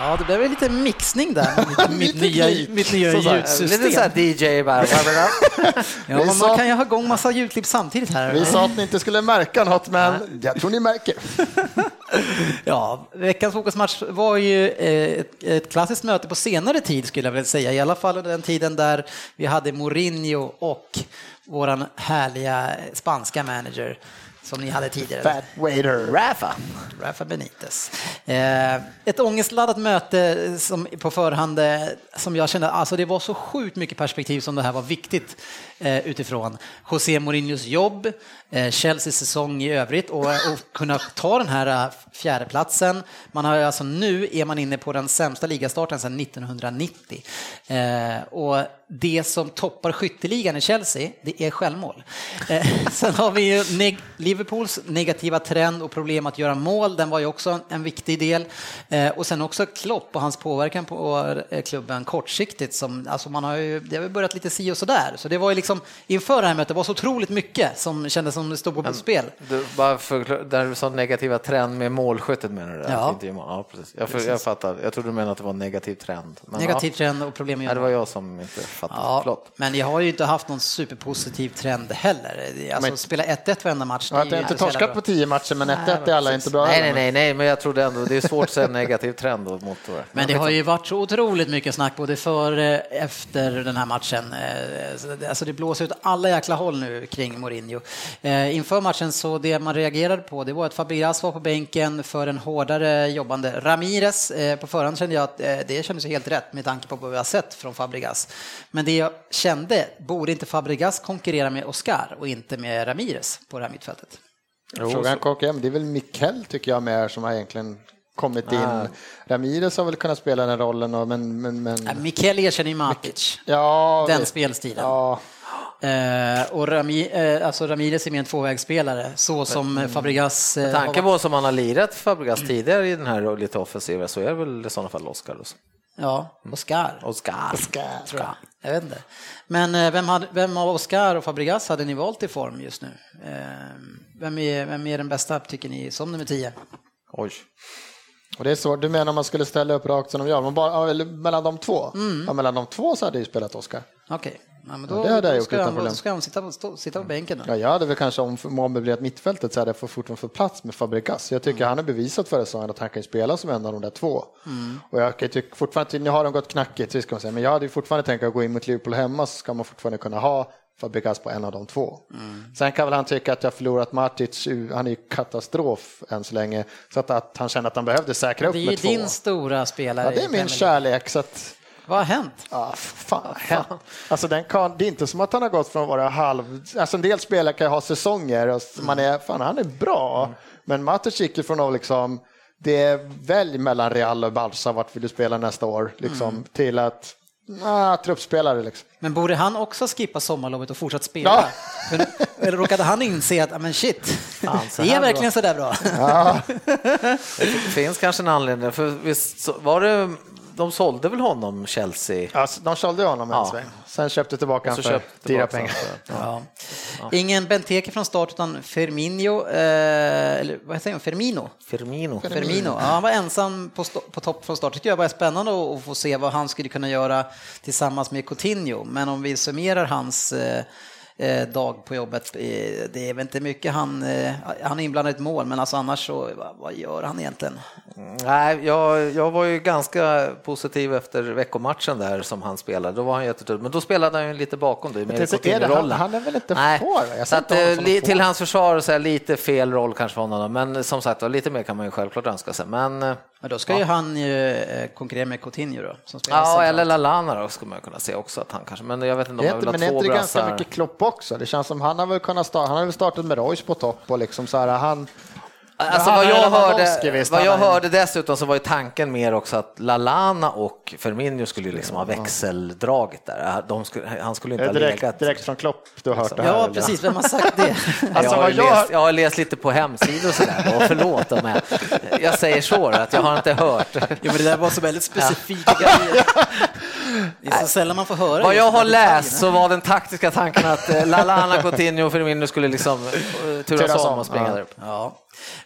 Ja, det blev väl lite mixning där mitt, mitt nya, mitt nya ljudsystem. Lite såhär DJ bara. Ja, sa- man kan ju ha igång massa ljudklipp samtidigt här. vi sa att ni inte skulle märka något, men jag tror ni märker. Ja, veckans fokusmatch var ju eh, ett, ett klassiskt möte på senare tid skulle jag vilja säga, i alla fall under den tiden där vi hade Mourinho och våran härliga spanska manager som ni hade tidigare. Fat waiter. Rafa. Rafa Benitez. Eh, ett ångestladdat möte som på förhand eh, som jag kände, alltså det var så sjukt mycket perspektiv som det här var viktigt Eh, utifrån. José Mourinhos jobb, eh, Chelseas säsong i övrigt och, eh, och kunna ta den här eh, fjärdeplatsen. Man har alltså nu är man inne på den sämsta ligastarten sedan 1990. Eh, och det som toppar skytteligan i Chelsea, det är självmål. Eh, sen har vi ju neg Liverpools negativa trend och problem att göra mål, den var ju också en viktig del. Eh, och sen också Klopp och hans påverkan på klubben kortsiktigt, som, alltså man har ju, det har börjat lite si och sådär. Så det var ju liksom, inför det här mötet, det var så otroligt mycket som kändes som det stod på Men, spel. Du, bara för, där du sa negativa trend med målskyttet menar du? Ja. Inte, ja precis. Jag, precis. jag fattar, jag trodde du menade att det var en negativ trend. Men, negativ ja. trend och problem med ja, Det var jag som inte fattade. Ja. Förlåt. Men jag har ju inte haft någon superpositiv trend heller. Alltså men, spela 1-1 varenda match. Ja, det är inte torskat på 10 matcher, men 1-1 är alla inte bra. Nej, nej, nej, nej, men jag trodde ändå det är svårt att säga negativ trend mot det. Men det har ju varit så otroligt mycket snack både före och efter den här matchen. Eh, alltså det blåser ut alla jäkla håll nu kring Mourinho. Eh, inför matchen så det man reagerade på det var att Fabregas var på bänken för en hårdare jobbande Ramirez. Eh, på förhand kände jag att det kändes helt rätt med tanke på vad vi har sett från Fabregas. Men det jag kände, borde inte Fabregas konkurrera med Oscar och inte med Ramirez på det här mittfältet? Frågan konkurrerar, det är väl Mikkel tycker jag mer som har egentligen kommit in. Ah. Ramirez har väl kunnat spela den rollen, men... men, men... Ja, Mikkel erkänner ju Matic, ja, den det... spelstilen. Ja. Eh, och Rami, eh, alltså Ramirez är mer en tvåvägsspelare, så som mm. Fabregas... Eh, Med tanke på som han har lirat Fabregas tidigare i den här lite offensiva så är det väl i sådana fall Oscar. Då. Ja, Oscar. Oscar. Oscar, tror jag. Jag vet inte. Men eh, vem, hade, vem av Oscar och Fabregas hade ni valt i form just nu? Eh, vem är, vem är den bästa, tycker ni, som nummer 10? Oj. Och det är svårt. Du menar om man skulle ställa upp rakt som de gör, men bara, eller mellan de två? Mm. Ja, mellan de två så hade jag spelat Oscar. Okej. Okay. Ja, men då, ja, det hade jag gjort utan problem. Då ska han sitta på, stå, sitta på bänken. Då. Ja, jag hade väl kanske om ommöblerat mittfältet så hade jag fortfarande fått plats med Fabregas. Jag tycker mm. han har bevisat för säsongen att han kan spela som en av de där två. Mm. Och jag tycker fortfarande, nu har de gått knackigt, ska man säga, men jag hade fortfarande tänkt att gå in mot Liverpool hemma så ska man fortfarande kunna ha Fabregas på en av de två. Mm. Sen kan väl han tycka att jag förlorat Matic, han är ju katastrof än så länge, så att, att han känner att han behövde säkra upp med två. Det är din stora spelare. Ja, det är min kärlek. Så att, vad har hänt? Ah, fan, fan. Alltså den kan, det är inte som att han har gått från att vara halv... Alltså en del spelare kan ha säsonger och man är, fan han är bra. Mm. Men Matic gick från att liksom, det är välj mellan Real och Barca, vart vill du spela nästa år? Liksom, mm. Till att Ah, truppspelare liksom. Men borde han också skippa sommarlovet och fortsätta spela? Ja. Eller råkade han inse att, men shit, Fan, det är verkligen så där bra? Ja. det finns kanske en anledning, för visst var det de sålde väl honom, Chelsea? Ja, de sålde honom en ja. sväng. Sen köpte tillbaka honom för dyra pengar. Ja. Ja. Ingen Benteke från start utan Firmino, eh, eller vad säger man, Firmino? Firmino. Firmino. Ja, han var ensam på, på topp från start. Det jag var spännande att få se vad han skulle kunna göra tillsammans med Coutinho. Men om vi summerar hans eh, Eh, dag på jobbet. Det är väl inte mycket han, eh, han är inblandad i ett mål, men alltså annars så, vad gör han egentligen? Nej, jag, jag var ju ganska positiv efter veckomatchen där som han spelade. Då var han jättetuff, men då spelade han ju lite bakom dig med han, han är väl inte Nej, får? Så att, eh, till hans försvar så är lite fel roll kanske för honom, men som sagt lite mer kan man ju självklart önska sig. Men men då ska ja. ju han ju eh, konkurrera med Coutinho då. Som ja, centralt. eller Lalana då skulle man kunna se också att han kanske, men jag vet inte om jag vill ha två. Men är inte ganska mycket Klopp också? Det känns som han har väl kunnat starta, han har väl startat med Royce på topp och liksom så här, han Alltså vad jag, hörde, vad jag hörde dessutom så var ju tanken mer också att Lalana och Firmino skulle ju liksom ha växeldragit där. De skulle, han skulle inte direkt, ha legat. Direkt från Klopp, du har hört det här? Ja, precis, vem har sagt det? alltså, jag, har jag... Läst, jag har läst lite på hemsidor och sådär, och förlåt om jag, jag säger så, att jag har inte hört. Jo, men det där var så väldigt specifika grejer. Det är så sällan man får höra. Vad jag har läst så var den taktiska tanken att eh, Lalana, Coutinho och Firmino skulle liksom eh, turas om och springa där uppe. Ja.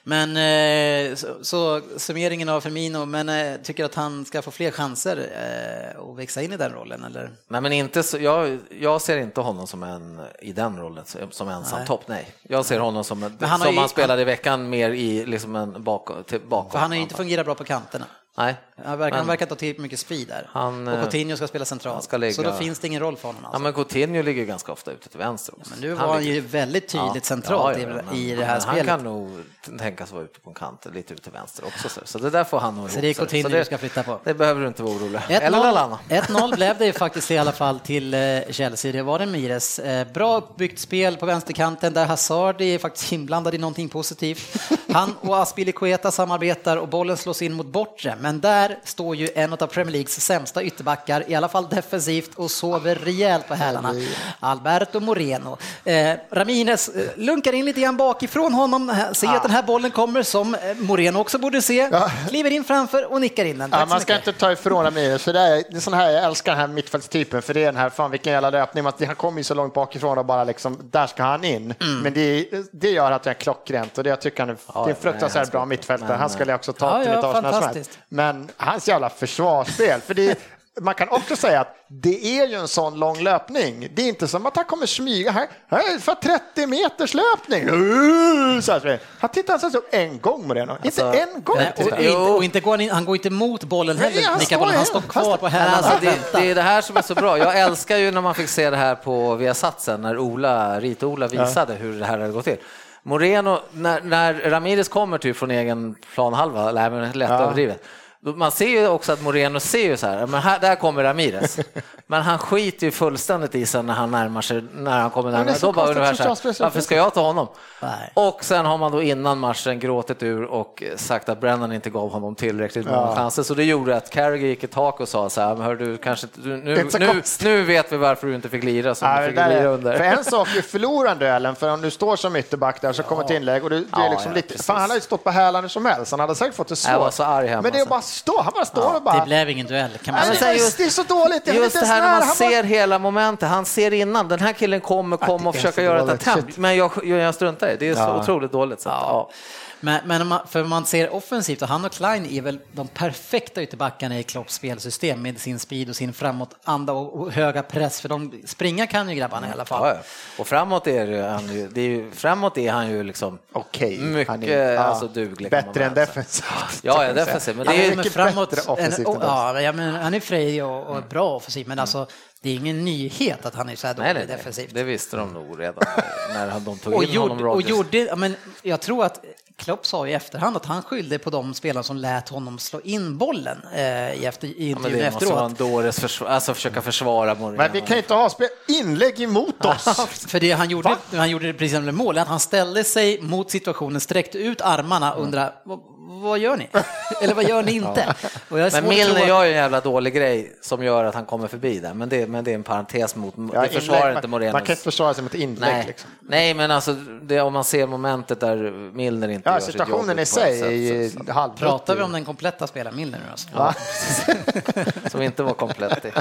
Men eh, så, så summeringen av Firmino, men eh, tycker att han ska få fler chanser eh, att växa in i den rollen eller? Nej, men inte så, jag, jag ser inte honom som en i den rollen som ensam nej. topp. Nej, jag ser honom som, en, han som ju, han spelade i veckan mer i liksom en bakom. Till, bakom för han har ju inte fungerat bra på kanterna. Nej, Han verkar, han verkar ta till mycket speed där. Han, och eh, Coutinho ska spela centralt. Ska ligga... Så då finns det ingen roll för honom. Alltså. Ja, men Coutinho ligger ganska ofta ute till vänster också. Men nu var han, han ju väldigt tydligt ja, centralt ja, ja, i, det här spelet. Han kan nog tänkas vara ute på en kant, lite ute till vänster också. Så, så det där får han nog Så det är Coutinho du ska flytta på? Det behöver du inte vara orolig. 1-0 blev det ju faktiskt i alla fall till eh, Chelsea. Det var det Mires. Eh, bra uppbyggt spel på vänsterkanten där Hazard är faktiskt inblandad i någonting positivt. Han och Aspilicueta samarbetar och bollen slås in mot bortre, men där står ju en av Premier Leagues sämsta ytterbackar, i alla fall defensivt, och sover rejält på hälarna. Alberto Moreno. Eh, Ramirez eh, lunkar in lite grann bakifrån honom, ser att den här bollen kommer som eh, Moreno också borde se, kliver in framför och nickar in den. Ja, man ska inte ta ifrån Ramirez, för det är, det är sån här, jag älskar den här mittfältstypen, för det är den här, fan vilken jävla löpning, han kommer ju så långt bakifrån och bara liksom, där ska han in. Mm. Men det, det gör att det är klockrent och det jag tycker han är, ja, det är en fruktansvärt bra mittfältare. Han skulle jag också ta ja, till ja, mitt Arsenal. Men hans jävla försvarsspel, för det, man kan också säga att det är ju en sån lång löpning. Det är inte som att han kommer smyga här. här för 30 meters löpning. Så här, han tittar alltså upp en gång Moreno. Alltså, inte en gång. Nej, och, inte, och inte går han, han går inte mot bollen heller. Nej, han, bollen. han står kvar på hälarna. Alltså, det, det, är det här som är så bra. Jag älskar ju när man fick se det här på Viasat sen när Ola, Rit-Ola visade ja. hur det här hade gått till. Moreno, när, när Ramirez kommer typ från egen planhalva, lätt ja. överdrivet, man ser ju också att Moreno ser ju så här, men här, där kommer Ramirez. Men han skiter ju fullständigt i sig när han närmar sig, när han kommer närmare. Då bara ungefär så här, varför ska jag ta honom? Nej. Och sen har man då innan matchen gråtit ur och sagt att Brennan inte gav honom tillräckligt många ja. chanser. Så det gjorde att Carragher gick i tak och sa så här, hör du kanske du, nu, nu, nu, vet vi varför du inte fick lira som ja, du fick lira under. För en sak är förlora en duellen, för om du står som ytterback där så kommer ett inlägg och du, det är liksom lite, fan, han har ju stått på hälarna som helst, han hade säkert fått det svårt. Jag var så arg hemma, Men det är bara stå, han bara står ja, och bara... Det blev ingen duell kan man säga. Just, det är så dåligt. Det just det här när man ser bara... hela momentet, han ser innan, den här killen kommer komma och försöka göra ett attempt, men jag, jag struntar i det. är så ja. otroligt dåligt. Så att, ja. Men, men man, för man ser offensivt, och han och Klein är väl de perfekta ytterbackarna i Klopps spelsystem med sin speed och sin framåtanda och, och höga press, för de springa kan ju grabbarna i alla fall. Ja, och framåt är han ju, det är ju, framåt är han ju liksom Okej, mycket han är, ja, alltså, duglig. Bättre än defensivt. Ja, ja defensivt. Men det är mycket framåt, bättre offensivt. En, ja, ja, men han är fri och, och bra offensivt, men alltså det är ingen nyhet att han är så här dålig nej, nej, defensivt. Det visste de nog redan när de tog och in gjorde, honom. Och gjorde, men jag tror att Klopp sa i efterhand att han skyllde på de spelare som lät honom slå in bollen eh, i, efter, i intervjun ja, efteråt. Det måste vara en dåres försvar, alltså försöka försvara Mourinho. Men vi kan inte ha inlägg emot oss. för det han gjorde, han gjorde precis som mål, att han ställde sig mot situationen, sträckte ut armarna och undrade vad gör ni? Eller vad gör ni inte? men Milner gör ju en jävla dålig grej som gör att han kommer förbi där, men det, men det är en parentes mot, ja, det försvarar inte Morenos. Man kan inte försvara sig mot inlägg. Nej, liksom. Nej men alltså det, om man ser momentet där Milner inte ja, gör situationen i sig är Pratar vi om den kompletta spelaren Milner nu alltså? Ja. som inte var komplett.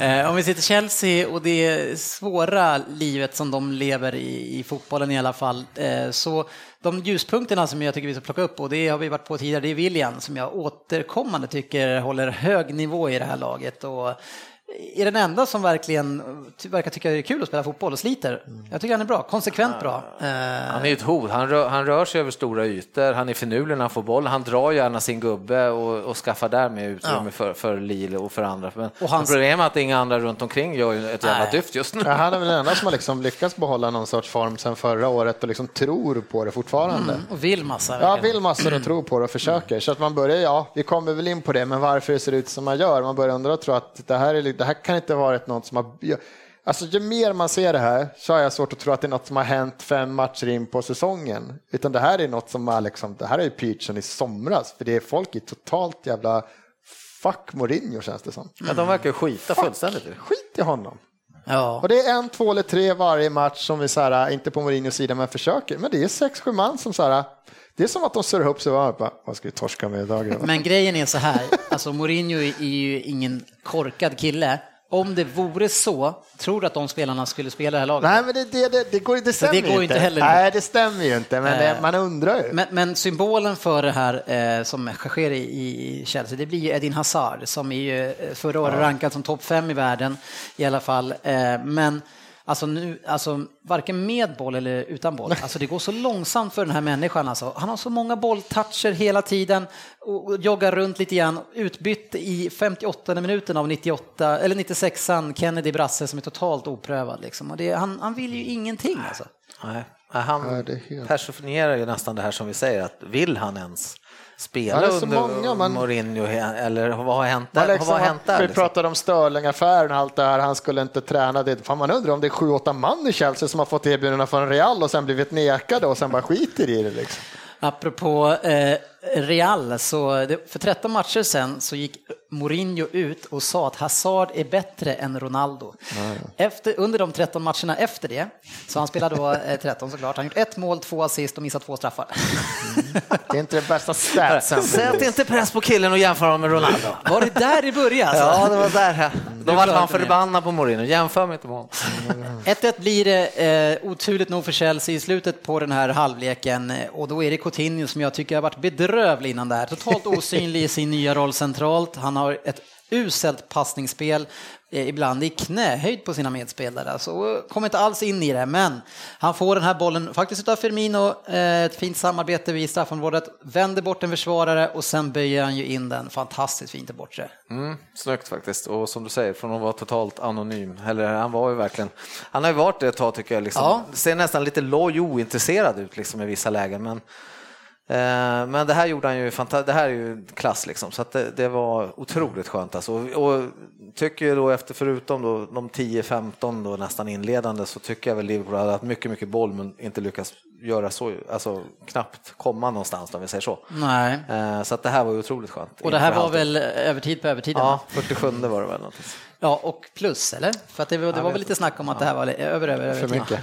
Eh, om vi till Chelsea och det svåra livet som de lever i, i fotbollen i alla fall, eh, så de ljuspunkterna som jag tycker vi ska plocka upp, och det har vi varit på tidigare, det är William som jag återkommande tycker håller hög nivå i det här laget. Och är den enda som verkligen verkar tycka det är kul att spela fotboll och sliter. Jag tycker han är bra, konsekvent bra. Han är ju ett hot, han rör, han rör sig över stora ytor, han är finurlig när han får boll, han drar gärna sin gubbe och, och skaffar därmed utrymme ja. för, för Lille och för andra. Men och hans... problemet är att inga andra runt omkring gör ett jävla Nej. dyft just nu. Ja, han är väl den enda som har liksom lyckats behålla någon sorts form sedan förra året och liksom tror på det fortfarande. Mm, och vill massa. Ja, vill massor och tror på det och försöker. Så att man börjar, ja, vi kommer väl in på det, men varför det ser ut som man gör. Man börjar undra och tro att det här, är, det här kan inte vara varit något som har... Alltså ju mer man ser det här så har jag svårt att tro att det är något som har hänt fem matcher in på säsongen. Utan det här är något som är liksom, det här är ju pitchen i somras. För det är folk i totalt jävla fuck Mourinho känns det som. Ja, de verkar skita fuck, fullständigt. Skit i honom. Ja. Och det är en, två eller tre varje match som vi så här, inte på Mourinhos sida, men försöker. Men det är sex, sju man som så här, det är som att de surrar ihop sig och bara, vad ska vi torska med idag? Men grejen är så här, alltså Mourinho är ju ingen korkad kille. Om det vore så, tror du att de spelarna skulle spela det här laget? Nej, men det, det, det, det går, det stämmer det går inte. inte heller. Nej, det stämmer ju inte, men det, man undrar ju. Men, men, symbolen för det här eh, som sker i, i Chelsea, det blir ju Edin Hazard som är ju eh, förra året ja. rankad som topp fem i världen i alla fall. Eh, men Alltså, nu, alltså varken med boll eller utan boll. Alltså det går så långsamt för den här människan. Alltså. Han har så många bolltoucher hela tiden och joggar runt lite grann. Utbytt i 58 minuten av 98, eller 96an Kennedy Brasse som är totalt oprövad. Liksom. Och det, han, han vill ju ingenting alltså. Nej, han personifierar ju nästan det här som vi säger, att vill han ens spela under många, man... Mourinho eller vad har hänt där? Liksom, vad har hänt där vi liksom? pratade om Sterling-affären och allt det här, han skulle inte träna det. Fan, man undrar om det är sju, åtta man i Chelsea som har fått erbjudanden från Real och sen blivit nekade och sen bara skiter i det. Liksom. Apropå eh, Real, så för 13 matcher sen så gick Mourinho ut och sa att Hazard är bättre än Ronaldo. Efter, under de 13 matcherna efter det, så han spelade då eh, 13 såklart, han gjort ett mål, två assist och missat två straffar. Mm. Det är inte det bästa statsen. Sätt inte press på killen och jämför honom med Ronaldo. Var det där det började? Alltså? Ja, det var där. Då var han förbannad på Mourinho, jämför mig inte med honom. 1-1 blir det, eh, oturligt nog för Chelsea i slutet på den här halvleken och då är det Coutinho som jag tycker har varit bedrövlig innan det här. Totalt osynlig i sin nya roll centralt. Han har ett uselt passningsspel, eh, ibland i knähöjd på sina medspelare. Så kommer inte alls in i det, men han får den här bollen faktiskt av Firmino, eh, ett fint samarbete vid straffområdet, vänder bort en försvarare och sen böjer han ju in den fantastiskt fint i bortre. Mm, snyggt faktiskt, och som du säger, från att vara totalt anonym, eller han var ju verkligen, han har ju varit det ett tag tycker jag, liksom. ja. ser nästan lite loj ointresserad ut liksom i vissa lägen, men Eh, men det här gjorde han ju fantastiskt, det här är ju klass liksom, så det, det, var otroligt skönt alltså. Och, och tycker då efter, förutom då de 10-15 då nästan inledande, så tycker jag väl Liverpool hade haft mycket, mycket boll men inte lyckats göra så, alltså knappt komma någonstans om vi säger så. Nej. Eh, så att det här var ju otroligt skönt. Och det här var väl övertid på övertid? Ja, 47 var det väl. Något. Ja, och plus, eller? För att det, det var väl lite snack om att det här var över, över, över. För mycket.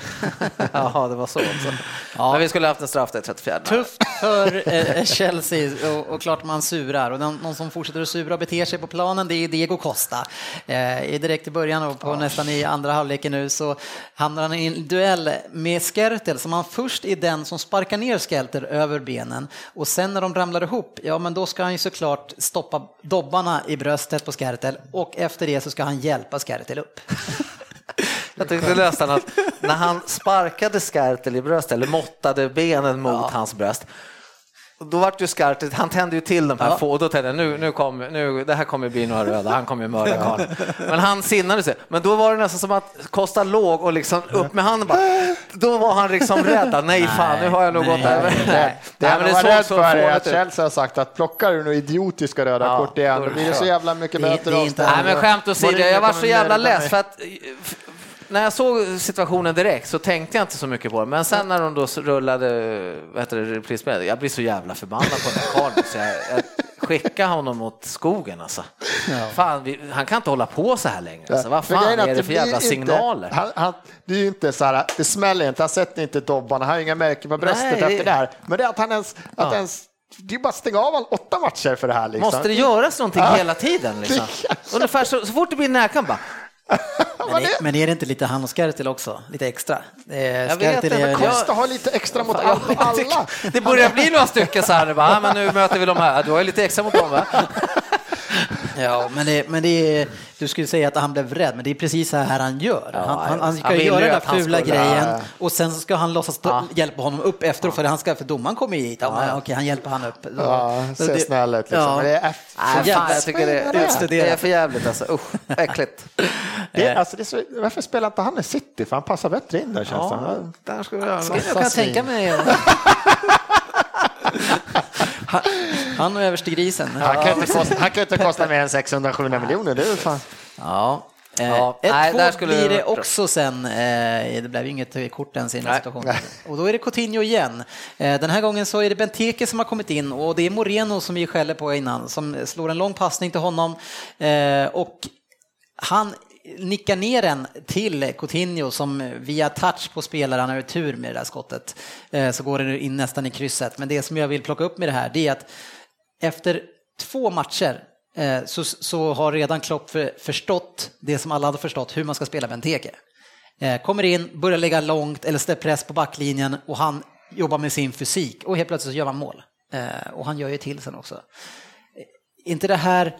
ja, det var så också. Ja. Men vi skulle haft en straff där 34. Tufft för eh, Chelsea och, och, klart man surar. Och någon, någon, som fortsätter att sura och beter sig på planen, det är Diego Costa. Eh, direkt i början och på ja. nästan i andra halvleken nu så hamnar han i en duell med Skertel som han först är den som sparkar ner Skertel över benen och sen när de ramlar ihop, ja men då ska han ju såklart stoppa dobbarna i bröstet på Skertel och efter det så ska han hjälpa Skertel upp. Jag tyckte nästan att när han sparkade Skertel i bröstet, eller måttade benen mot ja. hans bröst, då vart ju skarpt, han tände ju till de här ja. få och då tänkte jag nu, nu, kommer, nu det här kommer bli några röda, han kommer mörda karln. Men han sinnade sig. Men då var det nästan som att Kosta låg och liksom upp med handen bara, då var han liksom rädd. Nej fan, nu har jag nog gått över. Det, det han var rädd för är att Chelsea har sagt att plockar du nu idiotiska röda ja, kort igen, då blir det så jävla mycket böter. Nej men skämt åsido, jag var så jävla less för att när jag såg situationen direkt så tänkte jag inte så mycket på det, men sen när de då rullade reprisspel, jag blir så jävla förbannad på den här karln så jag, jag skickar honom mot skogen alltså. Ja. Fan, vi, han kan inte hålla på så här längre. Alltså. Vad fan är det för jävla inte, signaler? Han, han, det är ju inte så här, det smäller inte, han sätter inte dobbarna, han har inga märken på bröstet Nej. efter det här. Men det är att han ens, att ja. ens det är bara att stänga av åtta matcher för det här. Liksom. Måste det göras någonting ja. hela tiden? Liksom? Ungefär så, så fort det blir närkamp bara, men, är, men är det inte lite han och Skertil också? Lite extra? jag vet inte, men Kosta har lite extra mot alla. alla. Det börjar bli några stycken så här, bara, men nu möter vi de här. Du har ju lite extra mot dem va? Ja, men, det, men det är, du skulle säga att han blev rädd, men det är precis så här han gör. Ja, han, han, han, ska han göra den där fula skulle, grejen ja. och sen så ska han låtsas ja. hjälpa honom upp efteråt, för, han ska, för domaren kommer hit. Ja, men, okej, han hjälper han upp. Ja, ser snäll ut. Liksom. Ja. Det är Nej, fan, jag tycker det, är, det är för jävligt alltså. Usch, äckligt. Det, alltså, det så, varför spelar inte han i City? För han passar bättre in där känns ja, det. Där skulle jag, jag kan tänka mig. Han och överste grisen. Han kan inte kosta, han kan inte kosta mer än 600-700 miljoner. Det är fan. Ja. Eh, ja, ett nej, där skulle blir det också sen. Eh, det blev ju inget kort ens i den här situationen. Och då är det Coutinho igen. Eh, den här gången så är det Benteke som har kommit in och det är Moreno som vi skäller på innan som slår en lång passning till honom. Eh, och han nickar ner den till Coutinho som via touch på spelaren han har tur med det där skottet. Eh, så går det in nästan i krysset. Men det som jag vill plocka upp med det här det är att efter två matcher eh, så, så har redan Klopp för, förstått det som alla hade förstått, hur man ska spela Benteke. teke. Eh, kommer in, börjar lägga långt eller ställer press på backlinjen och han jobbar med sin fysik och helt plötsligt så gör man mål. Och han gör ju till sen också. Inte det här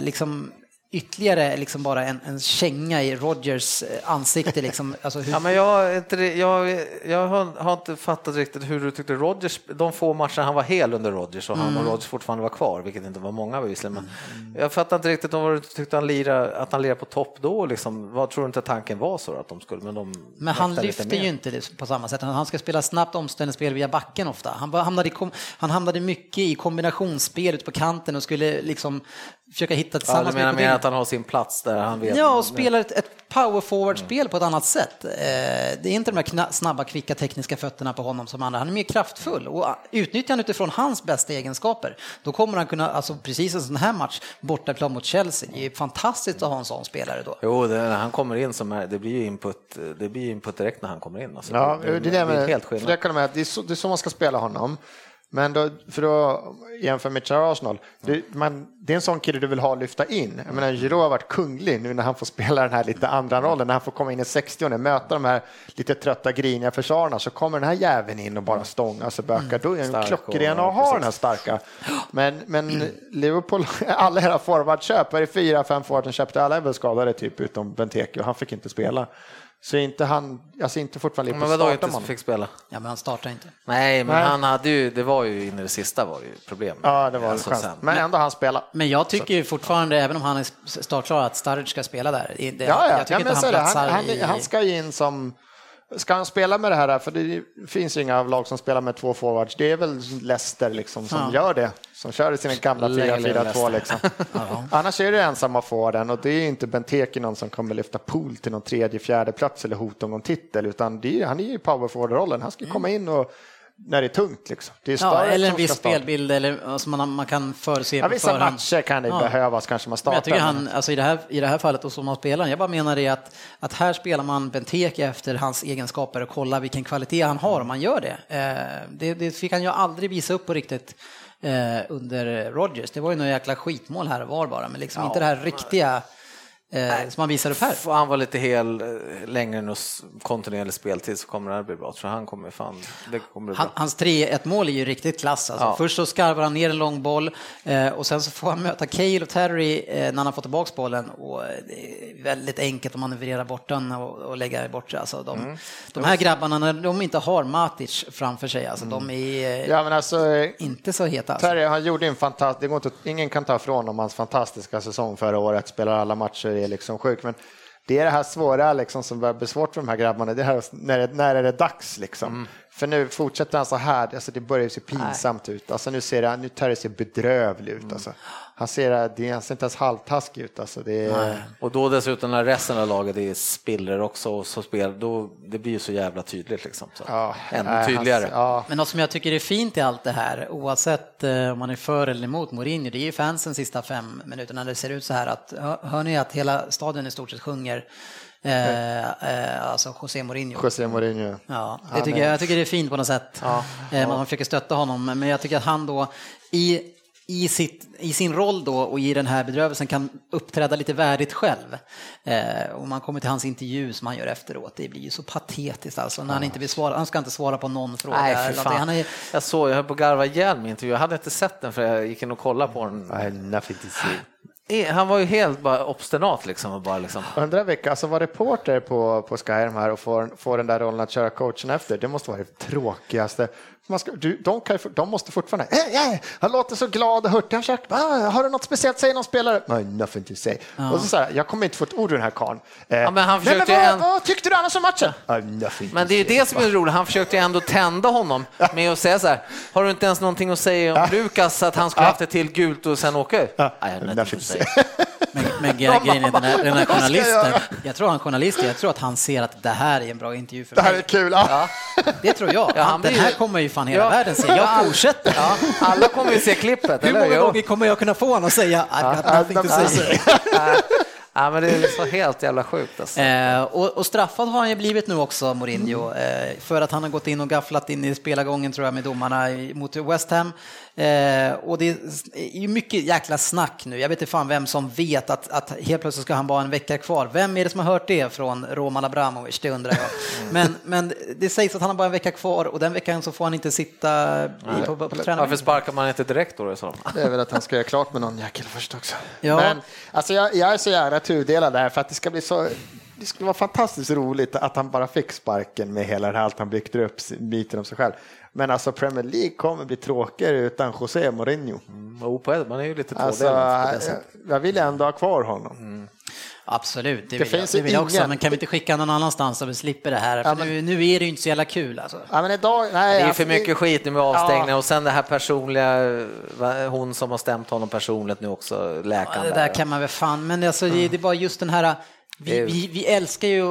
liksom ytterligare liksom bara en, en känga i Rogers eh, ansikte. Liksom. Alltså hur... ja, men jag, inte, jag, jag har, inte fattat riktigt hur du tyckte Rogers, de få matcher han var hel under Rogers och han mm. och Rogers fortfarande var kvar, vilket inte var många bevisligen. Men mm. Jag fattar inte riktigt vad du tyckte han lirade, att han lirade på topp då. Liksom. Vad tror du inte tanken var så att de skulle? Men, de men han lyfter ju inte det på samma sätt. Han ska spela snabbt omställningsspel via backen ofta. Han hamnade, i, han hamnade mycket i kombinationsspel ute på kanten och skulle liksom försöka hitta tillsammans. Ja, du menar med att han har sin plats där han vet. Ja, och spelar ett, ett power forward-spel mm. på ett annat sätt. Eh, det är inte de här snabba, kvicka tekniska fötterna på honom som andra. Han är mer kraftfull och utnyttjar han utifrån hans bästa egenskaper, då kommer han kunna, alltså precis en sån här match bortaplan mot Chelsea, det är fantastiskt att ha en sån spelare då. Jo, det, när han kommer in som är, det blir ju input, det blir input direkt när han kommer in. Alltså, ja, det, det, det, är, det, helt skillnad. Det, är så, det är så man ska spela honom. Men då, för att jämföra med Arsenal, det, man, det är en sån kille du vill ha och lyfta in. Jag menar, Giroud har varit kunglig nu när han får spela den här lite andra rollen, när han får komma in i 60 och möta de här lite trötta, griniga försvararna, så kommer den här jäveln in och bara stångar sig bökar. Då är det klockren att ha den här starka. Men, men Liverpool, alla era forwardköp, är det fyra, fem forwards som köpte, alla är väl skadade typ utom Benteke och han fick inte spela. Så inte han, alltså inte fortfarande Men vadå inte man. fick spela? Ja men han startar inte. Nej men Nej. han hade ju, det var ju in i det sista var det ju problem. Ja det var alltså, det sen. Men ändå han spela. Men jag tycker ju fortfarande, även om han är startklar, att Sturridge ska spela där. Det, ja, ja. Jag tycker ja, inte han platsar han, han, han ska in som Ska han spela med det här, för det finns ju inga lag som spelar med två forwards, det är väl Leicester liksom som ja. gör det, som kör sina gamla 4-4-2 liksom. Annars är det ensamma forwarden och det är inte Benteke någon som kommer lyfta pool till någon tredje, fjärde plats eller hota om någon titel, utan är, han är ju i power forward-rollen, han ska mm. komma in och när det är tungt. Liksom. Det är ja, eller en viss spelbild eller, alltså man, man kan förutse ja, på Vissa förhand. matcher kan det ja. behövas, kanske man startar. Men jag tycker han, alltså i, det här, i det här fallet, och som man spelar, jag bara menar det att, att här spelar man Benteke efter hans egenskaper och kollar vilken kvalitet han har om man gör det. Eh, det, det fick han ju aldrig visa upp på riktigt eh, under Rogers. Det var ju några jäkla skitmål här och var bara, men liksom ja, inte det här riktiga eh, som han visar upp här. Får han vara lite hel eh, längre än kontinuerlig speltid så kommer det här bli bra. Så han kommer fan, det kommer bli han, Hans 3-1 mål är ju riktigt klass. Alltså. Ja. Först så skarvar han ner en lång boll eh, och sen så får han möta Cale och Terry eh, när han har fått tillbaka bollen och det är väldigt enkelt att manövrera bort den och, och lägga bort alltså, de, mm. de här grabbarna, när de inte har Matic framför sig, alltså, mm. de är eh, ja, alltså, inte så heta. Alltså. Terry, han gjorde en fantastisk, ingen kan ta ifrån honom hans fantastiska säsong förra året, spelar alla matcher är liksom sjuk. Men det är det här svåra liksom, som börjar bli svårt för de här grabbarna. Det här, när, det, när är det dags liksom? Mm. För nu fortsätter han så här, alltså det börjar se pinsamt Nej. ut. Alltså nu ser det, nu tar det sig bedrövlig ut. Mm. Han ser, det, han ser inte ens halvtaskig ut. Alltså det är... Och då dessutom när resten av laget är spiller också, och så spel, då, det blir ju så jävla tydligt. Liksom, så. Ja, Ännu tydligare. Han, ja. Men något som jag tycker är fint i allt det här, oavsett eh, om man är för eller emot Mourinho, det är ju fansen sista fem minuterna. Det ser ut så här att, hör ni att hela stadion i stort sett sjunger Eh, eh, alltså José Mourinho. José Mourinho. Ja, det tycker jag, jag tycker det är fint på något sätt. Ja, eh, man försöker stötta honom, men jag tycker att han då i i, sitt, i sin roll då och i den här bedrövelsen kan uppträda lite värdigt själv. Eh, och man kommer till hans intervju som han gör efteråt, det blir ju så patetiskt alltså när han inte vill svara, han ska inte svara på någon fråga. Nej, för fan. Han är... Jag såg, jag höll på att garva ihjäl min intervju, jag hade inte sett den för jag gick in och kollade på den. I nothing to see. Han var ju helt bara obstinat liksom. Och bara liksom. Undrar vilka, alltså vara reporter på, på Sky här och få, få den där rollen att köra coachen efter, det måste vara det tråkigaste. Man ska, du, de, kan, de måste fortfarande, äh, äh, han låter så glad och hurtig, han ah, har du något speciellt, säg någon spelare. No, nothing to say. Ja. Och så, så här, jag kommer inte få ett ord ur den här karln. Eh, ja, men han försökte men vad, en... vad, tyckte du annars om matchen? Ja. men det är det som är roligt, han försökte ändå tända honom med att säga så här, har du inte ens någonting att säga om Lukas, att han skulle haft ett till gult och sen åka? Ja. Nej, nothing to say. Men, grejen är den här, den här journalisten, jag tror han journalisten, jag tror att han ser att det här är en bra intervju för mig. Det här är kul. Ja. Det tror jag. Ja, den här kommer ju fan hela ja. världen se. Jag fortsätter. Ja. Alla kommer ju se klippet. Hur många gånger kommer jag kunna få honom att säga I got nothing to say? Ja, men det är så helt jävla sjukt. Alltså. Eh, och, och, straffad har han ju blivit nu också, Mourinho, eh, för att han har gått in och gafflat in i spelargången tror jag med domarna mot West Ham. Eh, och det är ju mycket jäkla snack nu. Jag vet inte fan vem som vet att, att helt plötsligt ska han bara en vecka kvar. Vem är det som har hört det från Roman Abramovic? Det undrar jag. Men, men det sägs att han har bara en vecka kvar och den veckan så får han inte sitta i, på, på, på Varför sparkar man inte direkt då? Så? Det är väl att han ska göra klart med någon jäkel först också. Ja. Men alltså jag, jag är så jävla tudelad där för att det ska bli så det skulle vara fantastiskt roligt att han bara fick sparken med hela det här allt han byggt upp, biten om sig själv. Men alltså Premier League kommer bli tråkigare utan José Mourinho. Mm, man är ju lite alltså, jag, jag vill ändå ha kvar honom. Mm. Absolut, det, det vill, jag, det vill jag också, men kan vi inte skicka någon annanstans så vi slipper det här? Ja, men, nu, nu, är det ju inte så jävla kul alltså. Ja, men idag, nej, det är för mycket skit nu med avstängning ja. och sen det här personliga, hon som har stämt honom personligt nu också, läkaren. Ja, det där kan man väl fan, men alltså, mm. det är bara just den här vi, vi, vi, älskar ju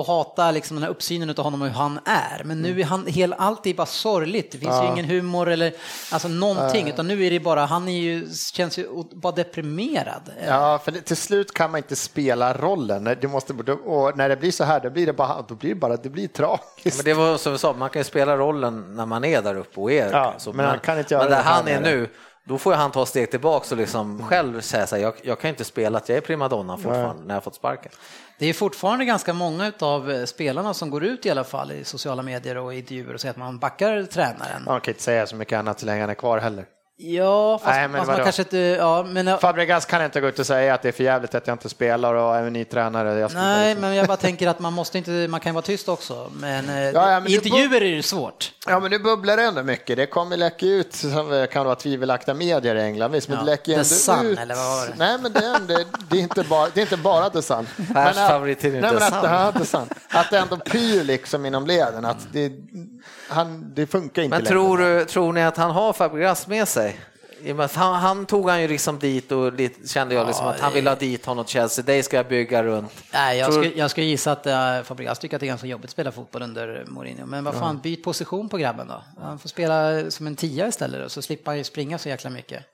att hata liksom den här uppsynen av honom och hur han är, men nu är han hel, allt är bara sorgligt. Det finns ja. ju ingen humor eller alltså någonting, utan nu är det bara, han är ju, känns ju bara deprimerad. Ja, för till slut kan man inte spela rollen. Det måste, och när det blir så här, då blir det bara, då blir det, bara, det blir tragiskt. Men det var som vi sa, man kan ju spela rollen när man är där uppe och är. Ja, så, men, man kan inte göra men där han är nu, då får han ta steg tillbaka och liksom själv säga så här, jag, jag kan inte spela att jag är primadonna fortfarande Nej. när jag fått sparken. Det är fortfarande ganska många av eh, spelarna som går ut i alla fall i sociala medier och intervjuer och säger att man backar tränaren. Man kan inte säga så mycket annat så länge han är kvar heller. Ja, fast, Nej, men fast man kanske inte... Ja, men, Fabregas kan inte gå ut och säga att det är för jävligt att jag inte spelar och är en ny tränare. Nej, men jag bara tänker att man måste inte, man kan vara tyst också. Men, eh, ja, ja, men intervjuer är det svårt. Ja, men nu bubblar det ändå mycket. Det kommer läcka ut, som kan vara tvivelaktiga medier i England. Visst, men ja, det läcker The Sun, ut. eller vad var det? Nej, men det är, det, det är, inte, bara, det är inte bara The Sun. Pers favorittidning The Sun. Att det ändå pyr liksom inom leden. Att det, han, det funkar inte Men tror, tror ni att han har Fabregas med sig? Han, han, tog han ju liksom dit och lite, kände jag liksom att han ville ha dit honom Chelsea, dig ska jag bygga runt. Nej, jag, skulle, jag skulle gissa att uh, Fabregas tycker att det är ganska jobbigt att spela fotboll under Mourinho. Men vad fan, mm. byt position på grabben då. Han får spela som en tia istället och så slipper han ju springa så jäkla mycket.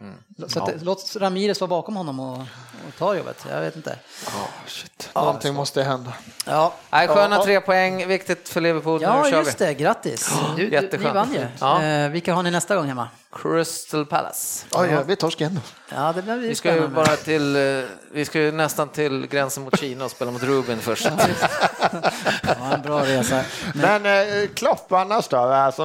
Mm. Så att, ja. Låt Ramirez vara bakom honom och, och ta jobbet. Jag vet inte. Oh, shit. Någonting måste hända. Ja. Nej, sköna ja. tre poäng, viktigt för Liverpool. Ja, nu just vi. det. Grattis. Du, du, ni vann ju. Ja. Eh, vilka har ni nästa gång hemma? Crystal Palace. Oh, ja, vi torskar igen Ja, det blir vi ska ju bara till, eh, vi ska ju nästan till gränsen mot Kina och spela mot Rubin först. ja, en bra resa. Men, Men eh, Klopp annars då? Alltså,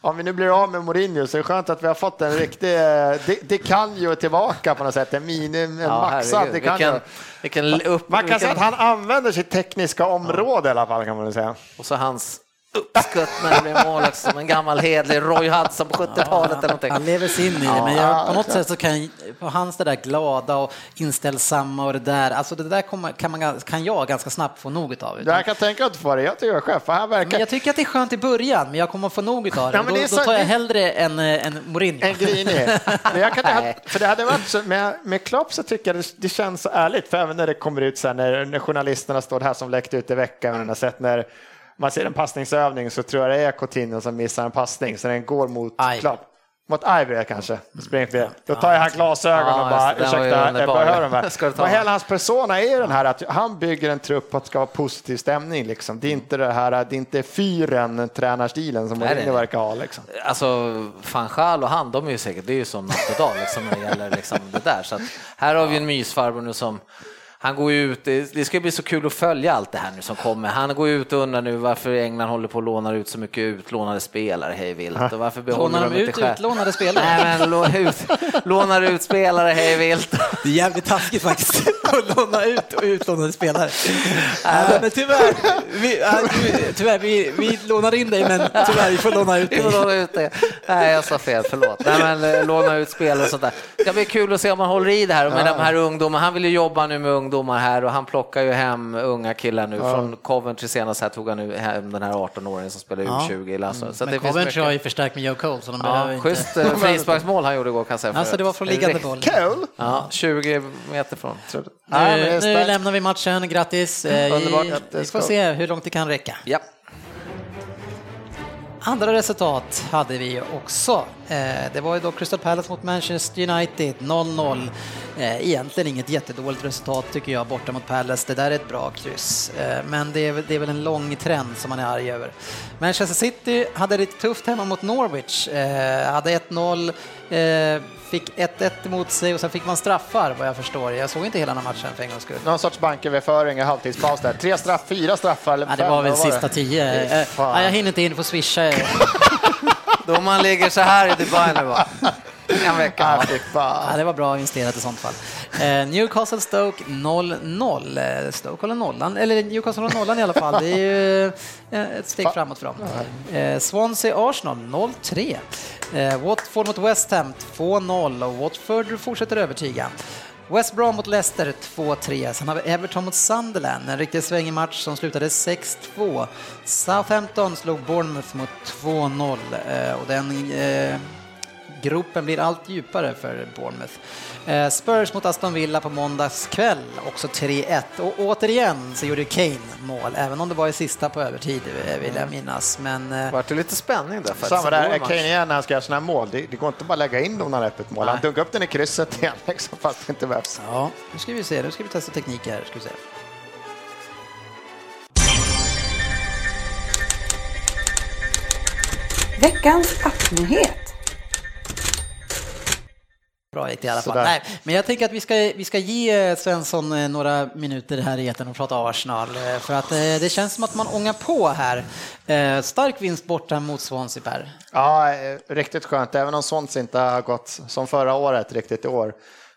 om vi nu blir av med Mourinho så är det skönt att vi har fått en riktig, eh, det, det kan ju tillbaka på något sätt, en mini, en ja, maxad. Det kan vilken, vilken upp, man kan vilken... säga att han använder sitt tekniska område ja. i alla fall kan man säga. Och så hans uppskutt när det blir mål också, som en gammal hedlig Roy Hudson på 70-talet eller någonting. Han lever sig in i det, men jag, på något sätt så kan på hans det där glada och inställsamma och det där, alltså det där kan, man, kan jag ganska snabbt få nog av. Utan, jag kan tänka att få det, jag tycker jag själv, för han verkar... jag tycker att det är skönt i början, men jag kommer få nog av det. Ja, då, så... då, tar jag hellre en, en Mourinho. En grinig. för det hade varit så, med, med Klopp så tycker jag det, det känns så ärligt, för även när det kommer ut sen när, när journalisterna står här som läckte ut i veckan, har sett när man ser en passningsövning så tror jag det är Coutinho som missar en passning så den går mot. Klopp. Mot Ivory kanske. Springfield. Då tar jag här glasögonen ja, och bara, ursäkta, Ebba Och hela hans persona är den här att han bygger en trupp på att det ska vara positiv stämning. Liksom. Det är inte det här, det är inte fyren, tränarstilen som Mourinho verkar ha. Liksom. Alltså, Fanchal och han, de är ju säkert, det är ju som natt och dag liksom, när det gäller liksom, det där. Så att, här har vi en mysfarbror nu som han går ut, det ska bli så kul att följa allt det här nu som kommer. Han går ut och undrar nu varför England håller på att låna ut så mycket utlånade spelare hej vilt och varför behåller Lånar de, de ut utlånade spelare? Nej, men lånar ut, lånar ut spelare hej vilt. Det är jävligt taskigt faktiskt att låna ut utlånade spelare. Äh, men tyvärr, vi, äh, tyvärr vi, vi lånar in dig men tyvärr vi får låna ut dig. Låna ut dig. Nej, jag sa fel, förlåt. Nej, men eh, låna ut spelare och sånt där. Det ska bli kul att se om man håller i det här med ja. de här ungdomarna. Han vill ju jobba nu med ungdomar ungdomar här och han plockar ju hem unga killar nu. Ja. Från Coventry senast här tog han nu hem den här 18-åringen som spelar U20 i Lasso. Så Men Coventry har ju förstärkt med Joe Cole så de ja, behöver inte... Schysst eh, frisparksmål han gjorde igår kan jag säga. Alltså det var från liggande boll. Cole? Ja, 20 meter från. Nu, nu lämnar vi matchen, grattis. Eh, Underbart. Vi får se hur långt det kan räcka. Ja. Andra resultat hade vi också. Eh, det var ju då Crystal Palace mot Manchester United, 0-0. Eh, egentligen inget jättedåligt resultat tycker jag borta mot Palace. Det där är ett bra kryss, eh, men det är, väl en lång trend som man är arg över. Manchester City hade lite tufft hemma mot Norwich, hade 1-0 fick 1-1 emot sig och sen fick man straffar vad jag förstår. Jag såg inte hela den matchen för en gångs skull. Någon sorts banköverföring i halvtidspaus där. Tre straff, fyra straffar eller ja, Det var väl sista tio. Ja, jag hinner inte in, får swisha. Då man ligger så här i Dubai nu va? En vecka. Ja, det var bra investerat i sånt fall. Eh, Newcastle Stoke 0-0. Eh, Stoke håller nollan, eller Newcastle håller nollan i alla fall. Det är ju eh, ett steg framåt för dem. Swansea Arsenal 0-3. Watford mot West Ham 2-0 och Watford fortsätter övertyga. West Brom mot Leicester 2-3. Sen har vi Everton mot Sunderland, en riktigt svängig match som slutade 6-2. Southampton slog Bournemouth mot 2-0 och den Gropen blir allt djupare för Bournemouth. Eh, Spurs mot Aston Villa på måndags kväll, också 3-1. Och återigen så gjorde Kane mål, även om det var i sista på övertid eh, vill jag minnas. Men, eh, Vart det lite spänning där? Samma där, Kane igen när han ska göra sådana här mål. Det, det, går inte bara att lägga in dem när han öppet mål. Han dunkar upp den i krysset igen, liksom, fast det inte behövs. Ja, nu ska vi se, nu ska vi testa teknik här. Ska vi se. Veckans appnyhet. Bra gick det i alla fall. Nej, men jag tänker att vi ska, vi ska ge Svensson eh, några minuter här i eten och prata Arsenal. Eh, för att eh, det känns som att man ångar på här. Stark vinst borta mot Swansea, Per. Ja, riktigt skönt. Även om Swansea inte har gått som förra året riktigt i år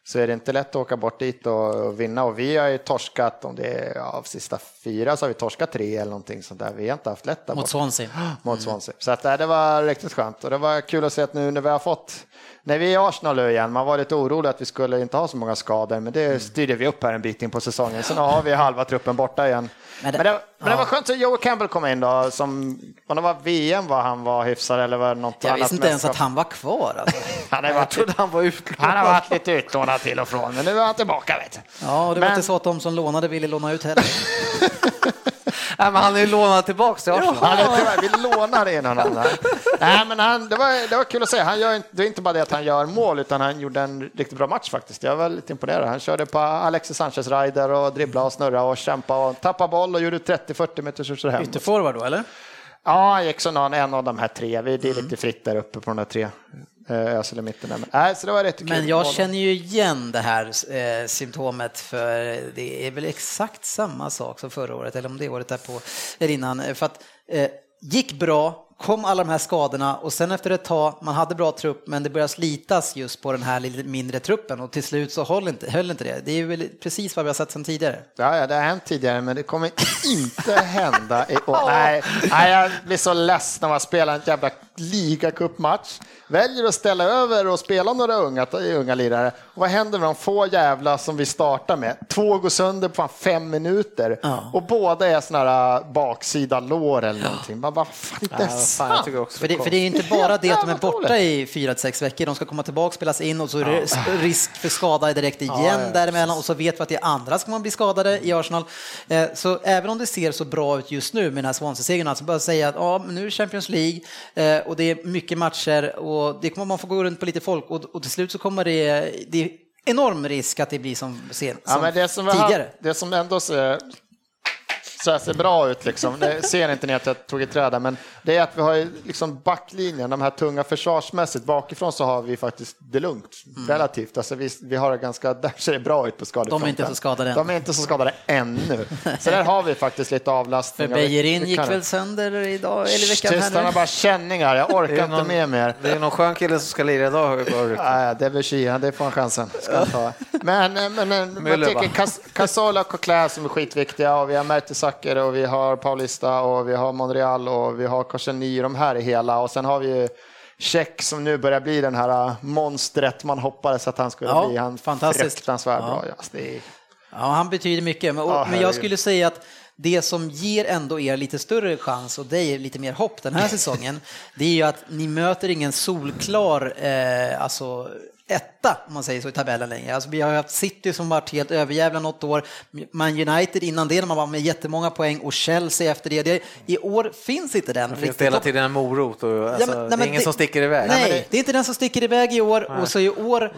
så är det inte lätt att åka bort dit och vinna. Och vi har ju torskat, om det är av sista fyra så har vi torskat tre eller någonting sånt där. Vi har inte haft lätt där Mot Swansea. Mot Swansea. Så att, det var riktigt skönt och det var kul att se att nu när vi har fått när vi är Arsenal nu igen, man var lite orolig att vi skulle inte ha så många skador, men det mm. styrde vi upp här en bit in på säsongen. Sen har vi halva truppen borta igen. Men det, men det, men det var skönt att Joe Campbell kom in då, som, om det var VM var han var hyfsad eller var något Jag annat visste inte ens att han var kvar. Alltså. han, har varit, jag han var utlånad. Han har varit lite utlånad till och från, men nu är han tillbaka. Vet Ja, och det var inte så att de som lånade ville låna ut heller. Nej, men han är ju lånad tillbaka till Arsenal. Ja, tyvärr, vi lånar in honom. Nej, men han, det, var, det var kul att se. Han gör, det är inte bara det att han gör mål, utan han gjorde en riktigt bra match faktiskt. Jag var lite imponerad. Han körde på Alexis Sanchez-rider och dribblade och snurrade och kämpade och tappade boll och gjorde 30-40 meters hem. Ytterforward då, eller? Ja, han gick som någon, en av de här tre. Det är lite fritt där uppe på de här tre. Eh, Ösel i mitten. Men, äh, så det var rätt Men jag känner ju igen det här eh, symptomet för det är väl exakt samma sak som förra året eller om det året därpå eller innan. För att eh, gick bra, kom alla de här skadorna och sen efter ett tag, man hade bra trupp men det började slitas just på den här lite mindre truppen och till slut så höll inte, höll inte det. Det är väl precis vad vi har sett sedan tidigare. Ja, ja, det har hänt tidigare men det kommer inte hända i år. Nej, nej, jag blir så ledsen när man spelar en jävla ligacupmatch väljer att ställa över och spela några unga, unga lirare. Och vad händer med de få jävla som vi startar med? Två går sönder på fem minuter ja. och båda är såna här äh, baksida lår eller någonting. Man bara, fan, inte ja, sant. För det, för det är inte bara det att de är borta i fyra till sex veckor. De ska komma tillbaka, spelas in och så är det ja. risk för skada direkt igen ja, däremellan och så vet vi att det är andra som man bli skadade i Arsenal. Eh, så även om det ser så bra ut just nu med den här Swansea-segern, alltså bara säga att ja, nu är det Champions League eh, och det är mycket matcher och det kommer man få gå runt på lite folk och, och till slut så kommer det, det är enorm risk att det blir som, som ja, det som tidigare. Har, det som ändå ser så här ser bra ut. Liksom. Det ser inte ni att jag tog ett träd men det är att vi har liksom backlinjen, de här tunga försvarsmässigt. Bakifrån så har vi faktiskt det lugnt, mm. relativt. Alltså vi, vi har det ganska, där ser det bra ut på skadefronten. De är inte så skadade än. De är inte så skadade ännu. Så där har vi faktiskt lite avlastning. För Bejerin gick väl sönder idag, eller i veckan här nu? bara känningar, jag orkar någon, inte med mer. Det är någon skön kille som ska lira idag. Nej, det är väl det får han chansen. Ska han ta. Men, men, men man tycker Casola och Coquelin som är skitviktiga och vi har Mertesacker och vi har Paulista och vi har Monreal och vi har Korseny, de här är hela och sen har vi Check som nu börjar bli den här äh, monstret man hoppades att han skulle ja, bli. Han fantastiskt fruktansvärt ja. bra. Just det. Ja, han betyder mycket, men, och, men jag skulle säga att det som ger ändå er lite större chans och dig lite mer hopp den här säsongen, det är ju att ni möter ingen solklar, eh, alltså etta om man säger så i tabellen längre. Alltså, vi har haft City som varit helt överjävla något år, Man United innan det när man var med jättemånga poäng och Chelsea efter det. det I år finns inte den. Det finns hela tiden en morot och alltså, ja, men, det är ingen det, som sticker iväg. Nej, det, det, är inte den som sticker iväg i år nej. och så i år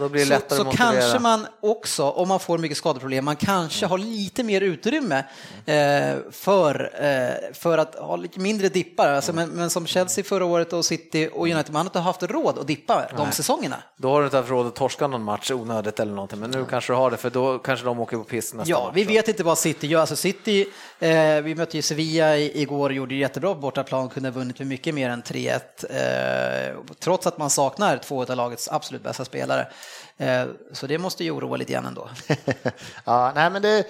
så, så kanske man också, om man får mycket skadeproblem, man kanske har lite mer utrymme eh, för, eh, för att ha lite mindre dippar. Alltså, men, men, som Chelsea förra året och City och United, man har inte haft råd att dippa de säsongerna. Då har du inte haft råd att torska någon match onödigt eller någonting, men nu kanske du har det för då kanske de åker på piss nästa Ja, match. vi vet inte vad City gör. Alltså City, eh, vi mötte ju Sevilla igår och gjorde jättebra på bortaplan, kunde ha vunnit med mycket mer än 3-1, eh, trots att man saknar två av lagets absolut bästa spelare. Eh, så det måste ju oroa lite grann ändå. ja, nej men det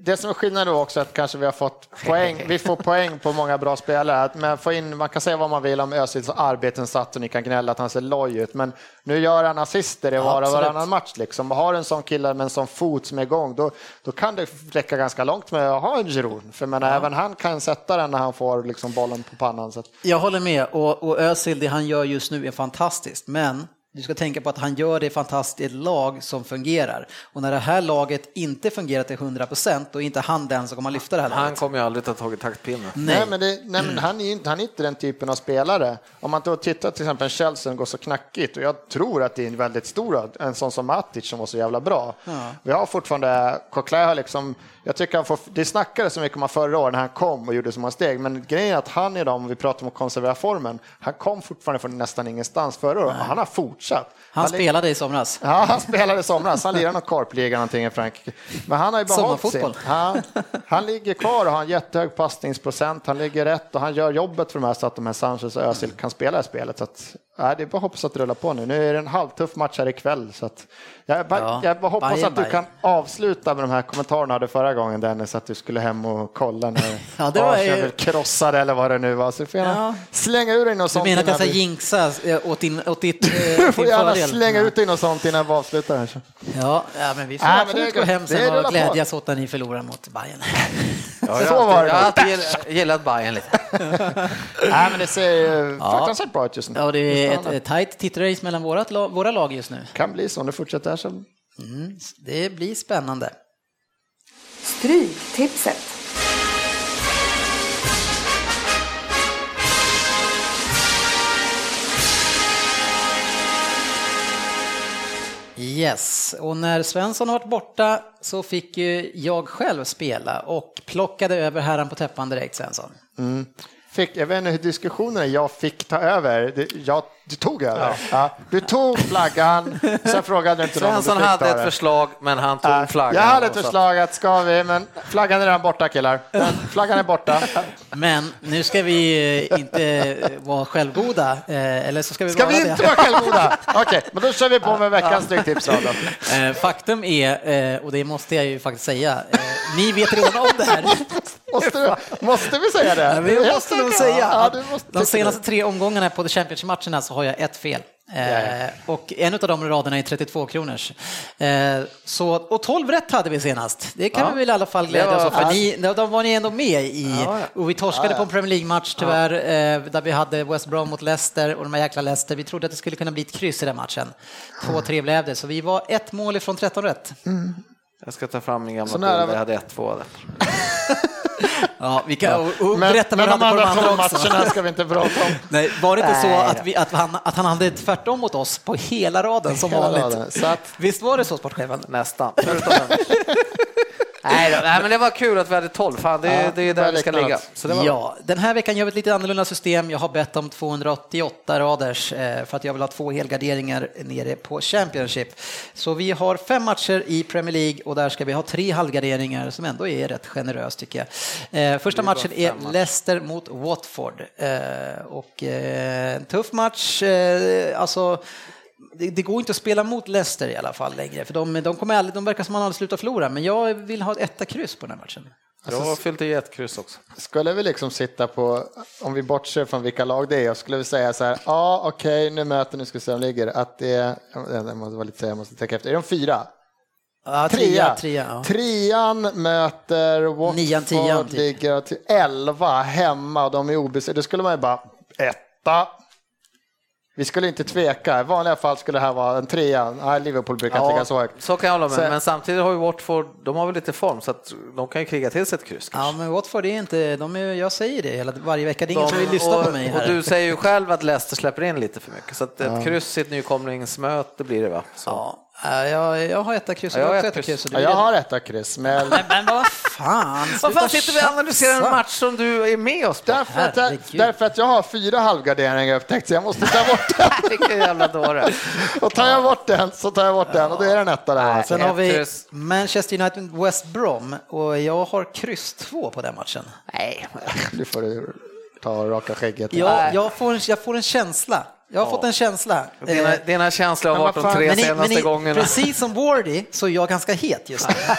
det som är skillnaden då också att kanske vi har fått poäng, vi får poäng på många bra spelare. Men få in, man kan säga vad man vill om Özils arbetsinsats och ni kan gnälla att han ser loj ut, men nu gör han assister i var och varannan match. Liksom. Har en sån kille med en sån fot som är igång, då, då kan det räcka ganska långt med att ha en Giroud. För men ja. även han kan sätta den när han får liksom bollen på pannan. Så. Jag håller med, och, och Özil, det han gör just nu är fantastiskt, men du ska tänka på att han gör det fantastiskt i ett lag som fungerar. Och när det här laget inte fungerar till 100 procent, då är inte han den som kommer att lyfta det här Han laget. kommer ju aldrig ta tag i taktpinnen. Nej. nej, men, det, nej, men han, är inte, han är inte den typen av spelare. Om man då tittar till exempel Chelsea går så knackigt och jag tror att det är en väldigt stor, en sån som Matic som var så jävla bra. Ja. Vi har fortfarande, Coquelin har liksom jag tycker han får, det snackades så mycket om honom förra året när han kom och gjorde så många steg, men grejen är att han är de, vi pratar om att konservera formen, han kom fortfarande från nästan ingenstans förra året och han har fortsatt. Han, han spelade i somras. Ja, han spelade i somras. Han lirade någon korpliga någonting i Frankrike. Men han har ju behållit sin. Han, han ligger kvar och har en jättehög passningsprocent. Han ligger rätt och han gör jobbet för de här så att de här Sanchez och Özil kan spela i spelet. Så att, ja, det är bara att hoppas att det rullar på nu. Nu är det en halvtuff match här ikväll. Så att, jag, ja, jag hoppas Bayern, att du kan avsluta med de här kommentarerna du hade förra gången Dennis, att du skulle hem och kolla när ja, det var ju... krossade eller vad det nu var. Så du får gärna ja. slänga ur dig något sånt. Du menar att jag ska jinxa åt, din, åt ditt eh, Du får gärna fördel. slänga ut dig något sånt innan vi avslutar. Här. Ja, ja, men vi får ja, absolut gå hem sen och glädjas åt när ni förlorar mot Bayern. Ja, så var det. Jag har alltid gillat Bayern lite. Nej, men det ser fruktansvärt bra ut just nu. Ja, det är ett, tajt titrace mellan våra lag just nu. Kan bli så om det fortsätter så. Mm, det blir spännande. Stryktipset. Yes, och när Svensson har varit borta så fick ju jag själv spela och plockade över herran på täppan direkt Svensson. Mm. Fick, jag vet inte hur diskussionen jag fick ta över. Jag du tog över? Ja. ja. Du tog flaggan, sen frågade inte Svensson om du hade ett förslag, men han tog ja. flaggan. Jag hade ett förslag att ska vi, men flaggan är redan borta killar. Men flaggan är borta. Men nu ska vi eh, inte eh, vara självgoda, eh, eller så ska vi Ska vara vi inte det? vara självgoda? Okej, okay, men då kör vi på med veckans stryktips. Faktum är, och det måste jag ju faktiskt säga, ni vet redan om det här. Måste, måste vi säga det? Ja, vi måste nog säga. Ja, måste De senaste tre omgångarna på The Championship-matcherna så har jag ett fel. Eh, och en av de raderna är 32 kronors. Eh, så, och 12 rätt hade vi senast. Det kan ja. vi väl i alla fall glädja oss åt, för ni, de var ni ändå med i. Ja, ja. Och vi torskade på en Premier League-match tyvärr, eh, där vi hade West Brom mot Leicester och de här jäkla Leicester. Vi trodde att det skulle kunna bli ett kryss i den matchen. 2-3 blev det, så vi var ett mål ifrån 13 rätt. Mm. Jag ska ta fram min gamla bild, jag hade 1-2 där. Ja, vi kan, och, och men, berätta vad men de andra tolv matcherna ska vi inte prata om. Nej, var det inte Nej, så att, vi, att, han, att han hade tvärtom mot oss på hela raden som hela vanligt? Raden. Så att, Visst var det så, sportchefen? Nästan. Nej, då, nej, men det var kul att vi hade 12, fan, det, ja, det är där vi ska ligga. Så var... Ja, den här veckan gör vi ett lite annorlunda system. Jag har bett om 288 raders eh, för att jag vill ha två helgarderingar nere på Championship. Så vi har fem matcher i Premier League och där ska vi ha tre halvgarderingar som ändå är rätt generöst tycker jag. Eh, första matchen är Leicester mot Watford eh, och en tuff match, alltså det, det, går inte att spela mot Leicester i alla fall längre, för de, de, kommer aldrig, de verkar som att man aldrig slutar förlora, men jag vill ha ett etta kryss på den här matchen. Alltså, jag har fyllt i ett kryss också. Skulle vi liksom sitta på, om vi bortser från vilka lag det är, jag skulle vi säga så här, ja okej, okay, nu möter, nu ska vi se om ligger, att det är, jag måste vara lite, jag måste tänka efter, är de fyra? Ja, trea. trea ja. Trean möter Watford, Nian, tian, typ. ligger till elva hemma och de är obesegrade. Då skulle man ju bara, etta, Vi skulle inte tveka. I vanliga fall skulle det här vara en trea. Nej, Liverpool brukar ja, ligga så högt. Så kan jag hålla med. Men samtidigt har ju Watford, de har väl lite form så att de kan ju kriga till sig ett kryss. Kanske. Ja, men Watford är inte, de är, jag säger det hela, varje vecka. Det är ingen som vill lyssna på mig här. Och du säger ju själv att Leicester släpper in lite för mycket. Så att ett kryss i ett nykomlingsmöte blir det va? Så. Ja. Jag, jag har etta kryss och jag, har etta kryss. Ja, jag har etta kryss. Men, men, men vad fan. Vad fan sitter vi och analyserar en match som du är med oss på? Därför att, jag, därför att jag har fyra halvgarderingar upptäckt så jag måste ta bort den. Vilken jävla dåre. och tar jag bort den så tar jag bort den och då är det en etta där. Sen har vi Manchester United West Brom och jag har kryss två på den matchen. Nej. Nu får du ta raka skägget. Ja, jag, får, jag får en känsla jag har ja. fått en känsla. Dina, dina känslor har varit de tre men senaste men i, gångerna. Precis som Wardy så är jag ganska het just nu.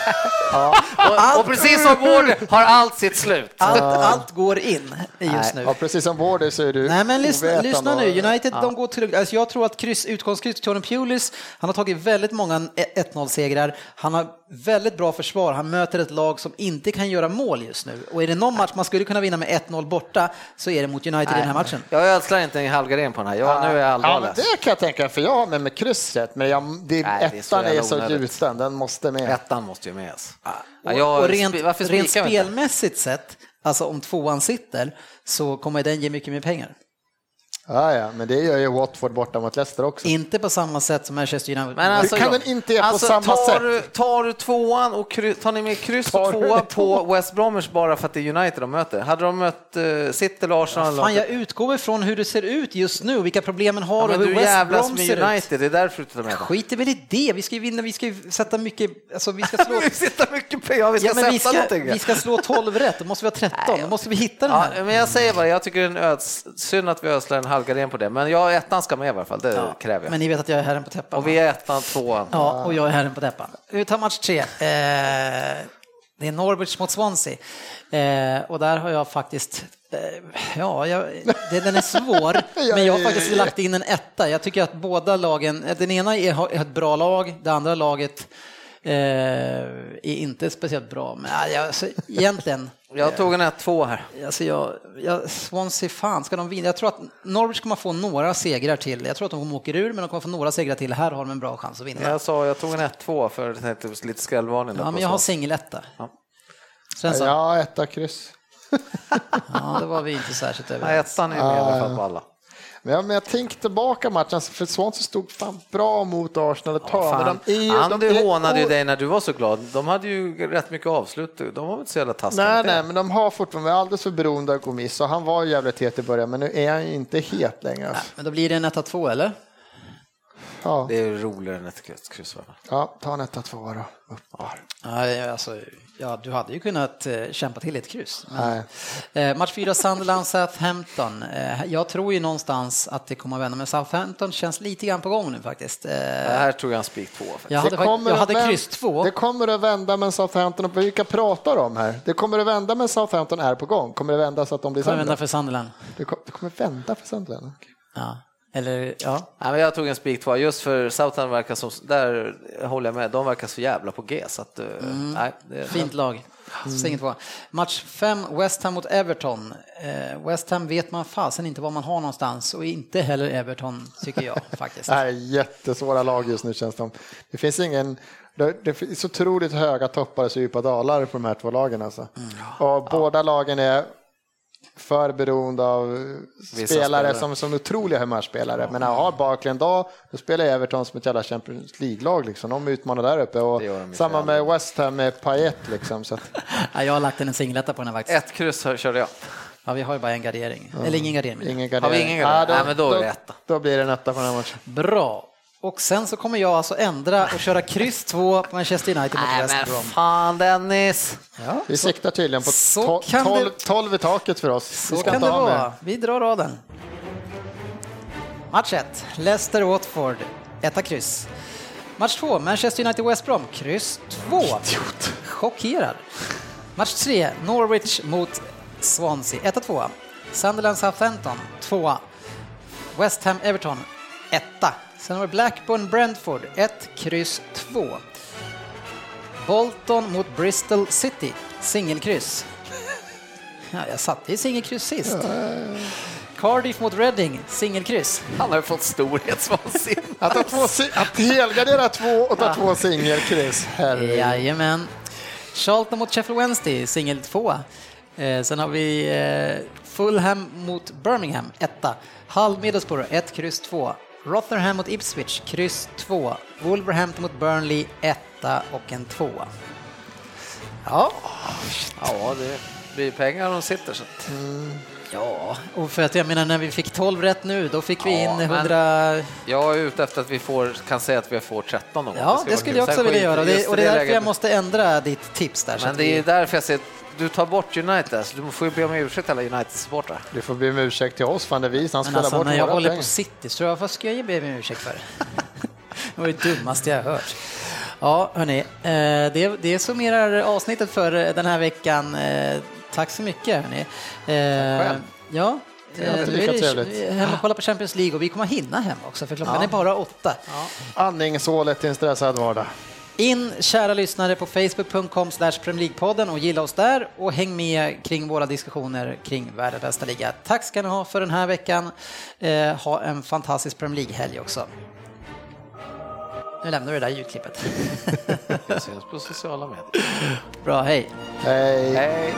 ja. och, och, precis som Wardy har allt sitt slut. Allt, allt går in just nu. Ja, precis som Wardy så är du Nej, men lyssna, lyssna nu. United, ja. de går till, alltså jag tror att kryss, utgångskryss, Tony Pulis, han har tagit väldigt många 1-0-segrar. Han har väldigt bra försvar. Han möter ett lag som inte kan göra mål just nu. Och är det någon match man skulle kunna vinna med 1-0 borta så är det mot United Nej. i den här matchen. Jag ödslar inte en halvgardin på den här. Jag, nu är jag allvarlig. Ja, det kan jag tänka, för jag har med mig krysset, men jag, det, Nej, ettan är så, är så gjuten, den måste med. Ettan måste ju med. Ja, och, och rent, rent spelmässigt sett, alltså om tvåan sitter, så kommer den ge mycket mer pengar. Ja, ja, men det gör ju Watford borta mot Leicester också. Inte på samma sätt som Manchester United. Men alltså, kan den inte göra alltså, på samma tar, sätt? Tar du tvåan och kry, tar ni med kryss och tvåa på West Bromwich bara för att det är United de möter? Hade de mött uh, City eller Arsenal? Ja, fan, jag utgår ifrån hur det ser ut just nu, vilka problemen har ja, och hur West Brom ser med United, ut. det är därför du tar med Skiter väl i det, vi ska ju vinna, vi ska ju sätta mycket, alltså vi ska slå... vi sätta mycket pengar, vi ska ja, sätta vi ska, någonting. Vi ska slå 12 rätt, då måste vi ha 13, då måste vi hitta den här. Ja, men jag säger bara, jag tycker det är en öds, synd att vi ödslar en halvgardin på det, men jag Ja, ettan ska med i alla fall, det ja, kräver jag. Men ni vet att jag är herren på täppan. Och vi är ettan, tvåan. Ja, och jag är herren på täppan. Vi tar match tre. Eh, det är Norwich mot Swansea. Eh, och där har jag faktiskt, eh, ja, jag, det, den är svår, men jag har faktiskt lagt in en etta. Jag tycker att båda lagen, den ena är, ett bra lag, det andra laget är inte speciellt bra. Men alltså, egentligen jag tog en 1-2 här. Alltså jag, jag, Swansea, fan, ska de vinna? Jag tror att Norwich kommer få några segrar till. Jag tror att de åker ur, men de kommer få några segrar till. Här har de en bra chans att vinna. Jag sa, jag tog en 1-2 för tänkte lite skrällvarning. Ja, men jag har singeletta. Ja. Svensson? Ja, etta kryss. ja, det var vi inte särskilt överens. ettan är med i alla fall på alla. Men jag, men jag tänker tillbaka matchen, för Swansea stod fan bra mot Arsenal ett tag. Ja, de är ju, Han de hånade ju dig när du var så glad. De hade ju rätt mycket avslut. De var inte så jävla taskiga. Nej, nej, men de har fortfarande alldeles för beroende av Gomis och han var jävligt het i början, men nu är han ju inte het längre. Nej, men då blir det en 1-2 eller? Ja. Det är roligare än ett kryss. Ja, ta en 1-2 då. Ja, alltså, ja, du hade ju kunnat eh, kämpa till ett kryss. Men, eh, match 4, Sunderland, Southampton. Eh, jag tror ju någonstans att det kommer att vända, men Southampton känns lite grann på gång nu faktiskt. Eh, det här tror jag en spik 2. Jag hade, jag hade kryss 2. Det kommer att vända, men Southampton, vilka pratar om här? Det kommer att vända, men Southampton är på gång. Kommer det vända så att de blir sämre? Det kommer vända för Sunderland. Det kommer vända för Sunderland? Okay. Ja. Eller, ja. Nej, men jag tog en spik två just för Southampton verkar som, där håller jag med, de verkar så jävla på G. Så att, eh, mm. nej, det, Fint lag. Mm. Match 5, West Ham mot Everton. Eh, West Ham vet man fasen inte var man har någonstans och inte heller Everton tycker jag faktiskt. det är jättesvåra lag just nu känns det Det finns ingen det finns otroligt höga toppar och djupa dalar på de här två lagen. Alltså. Mm. Och ja. båda lagen är för beroende av spelare, spelare, som, som otroliga humörspelare. Ja. Men när jag har Barkley en dag, då spelar Everton som ett jävla Champions League-lag. Liksom. De utmanar där uppe. Och samma med West Ham med Payet. Liksom, så. ja, jag har lagt en singletta på den här faktiskt. Ett kryss körde jag. Ja, vi har ju bara en gardering. Ja. Eller ingen gardering. Ingen gardering. Har vi ingen gardering? Ja, då, Nej, men då etta. Då blir det en etta på den här matchen. Bra. Och sen så kommer jag alltså ändra och köra kryss 2 på Manchester United mot West Brom. fan Dennis! Ja, vi siktar tydligen på 12, 12 i taket för oss. Så vi kan det vara. Vi drar raden. Match 1, Leicester-Watford, etta kryss. Match 2, Manchester United-West Brom, kryss 2. Chockerad. Match 3, Norwich mot Swansea, 1-2. Sunderland-Southampton, 2. West Ham-Everton, 1. Sen har vi Blackburn-Brentford, 1, kryss 2. Bolton mot Bristol City, singelkryss. Ja, jag satte i singelkryss sist. Cardiff mot Reading, singelkryss. Han har ju fått storhetsvansinne. Att, ta två, att helgardera två och ta två singelkryss. Herregud. Jajamän. Charlton mot Sheffield Wednesday, singel 2. Eh, sen har vi eh, Fulham mot Birmingham, etta. Hull Middlesbrough, 1, kryss 2. Rotherham mot Ipswich, kryss 2. Wolverhampton mot Burnley, etta och en 2. Ja. Ja, det blir pengar de sitter. Så. Mm. Ja, och för att jag menar när vi fick 12 rätt nu, då fick vi Ja, in men 100... Jag är ute efter att vi får, kan säga att vi får 13 någon. Ja, det skulle kul. jag också vilja göra och det, och det är därför jag måste ändra ditt tips där. Men att det är därför jag säger, du tar bort United, så du får ju be om ursäkt alla United-supportrar. Du får be om ursäkt till oss, är vi som Men spelar alltså bort när jag håller pengar. på City så vad ska jag be om ursäkt för? det var det dummaste jag hört. Ja, hörni, eh, det, det summerar avsnittet för den här veckan. Eh, Tack så mycket, hörni. Eh, själv. Ja, Det är lika det trevligt. hem och kolla på Champions League och vi kommer hinna hem också för klockan Ja. är bara åtta. Andningshålet i en stressad vardag. In kära lyssnare på facebook.com podden och gilla oss där och häng med kring våra diskussioner kring världens bästa liga. Tack ska ni ha för den här veckan. Eh, ha en fantastisk Premier League-helg också. Nu lämnar vi det där ljudklippet. Vi ses på sociala medier. Bra, hej! Hej. Hej!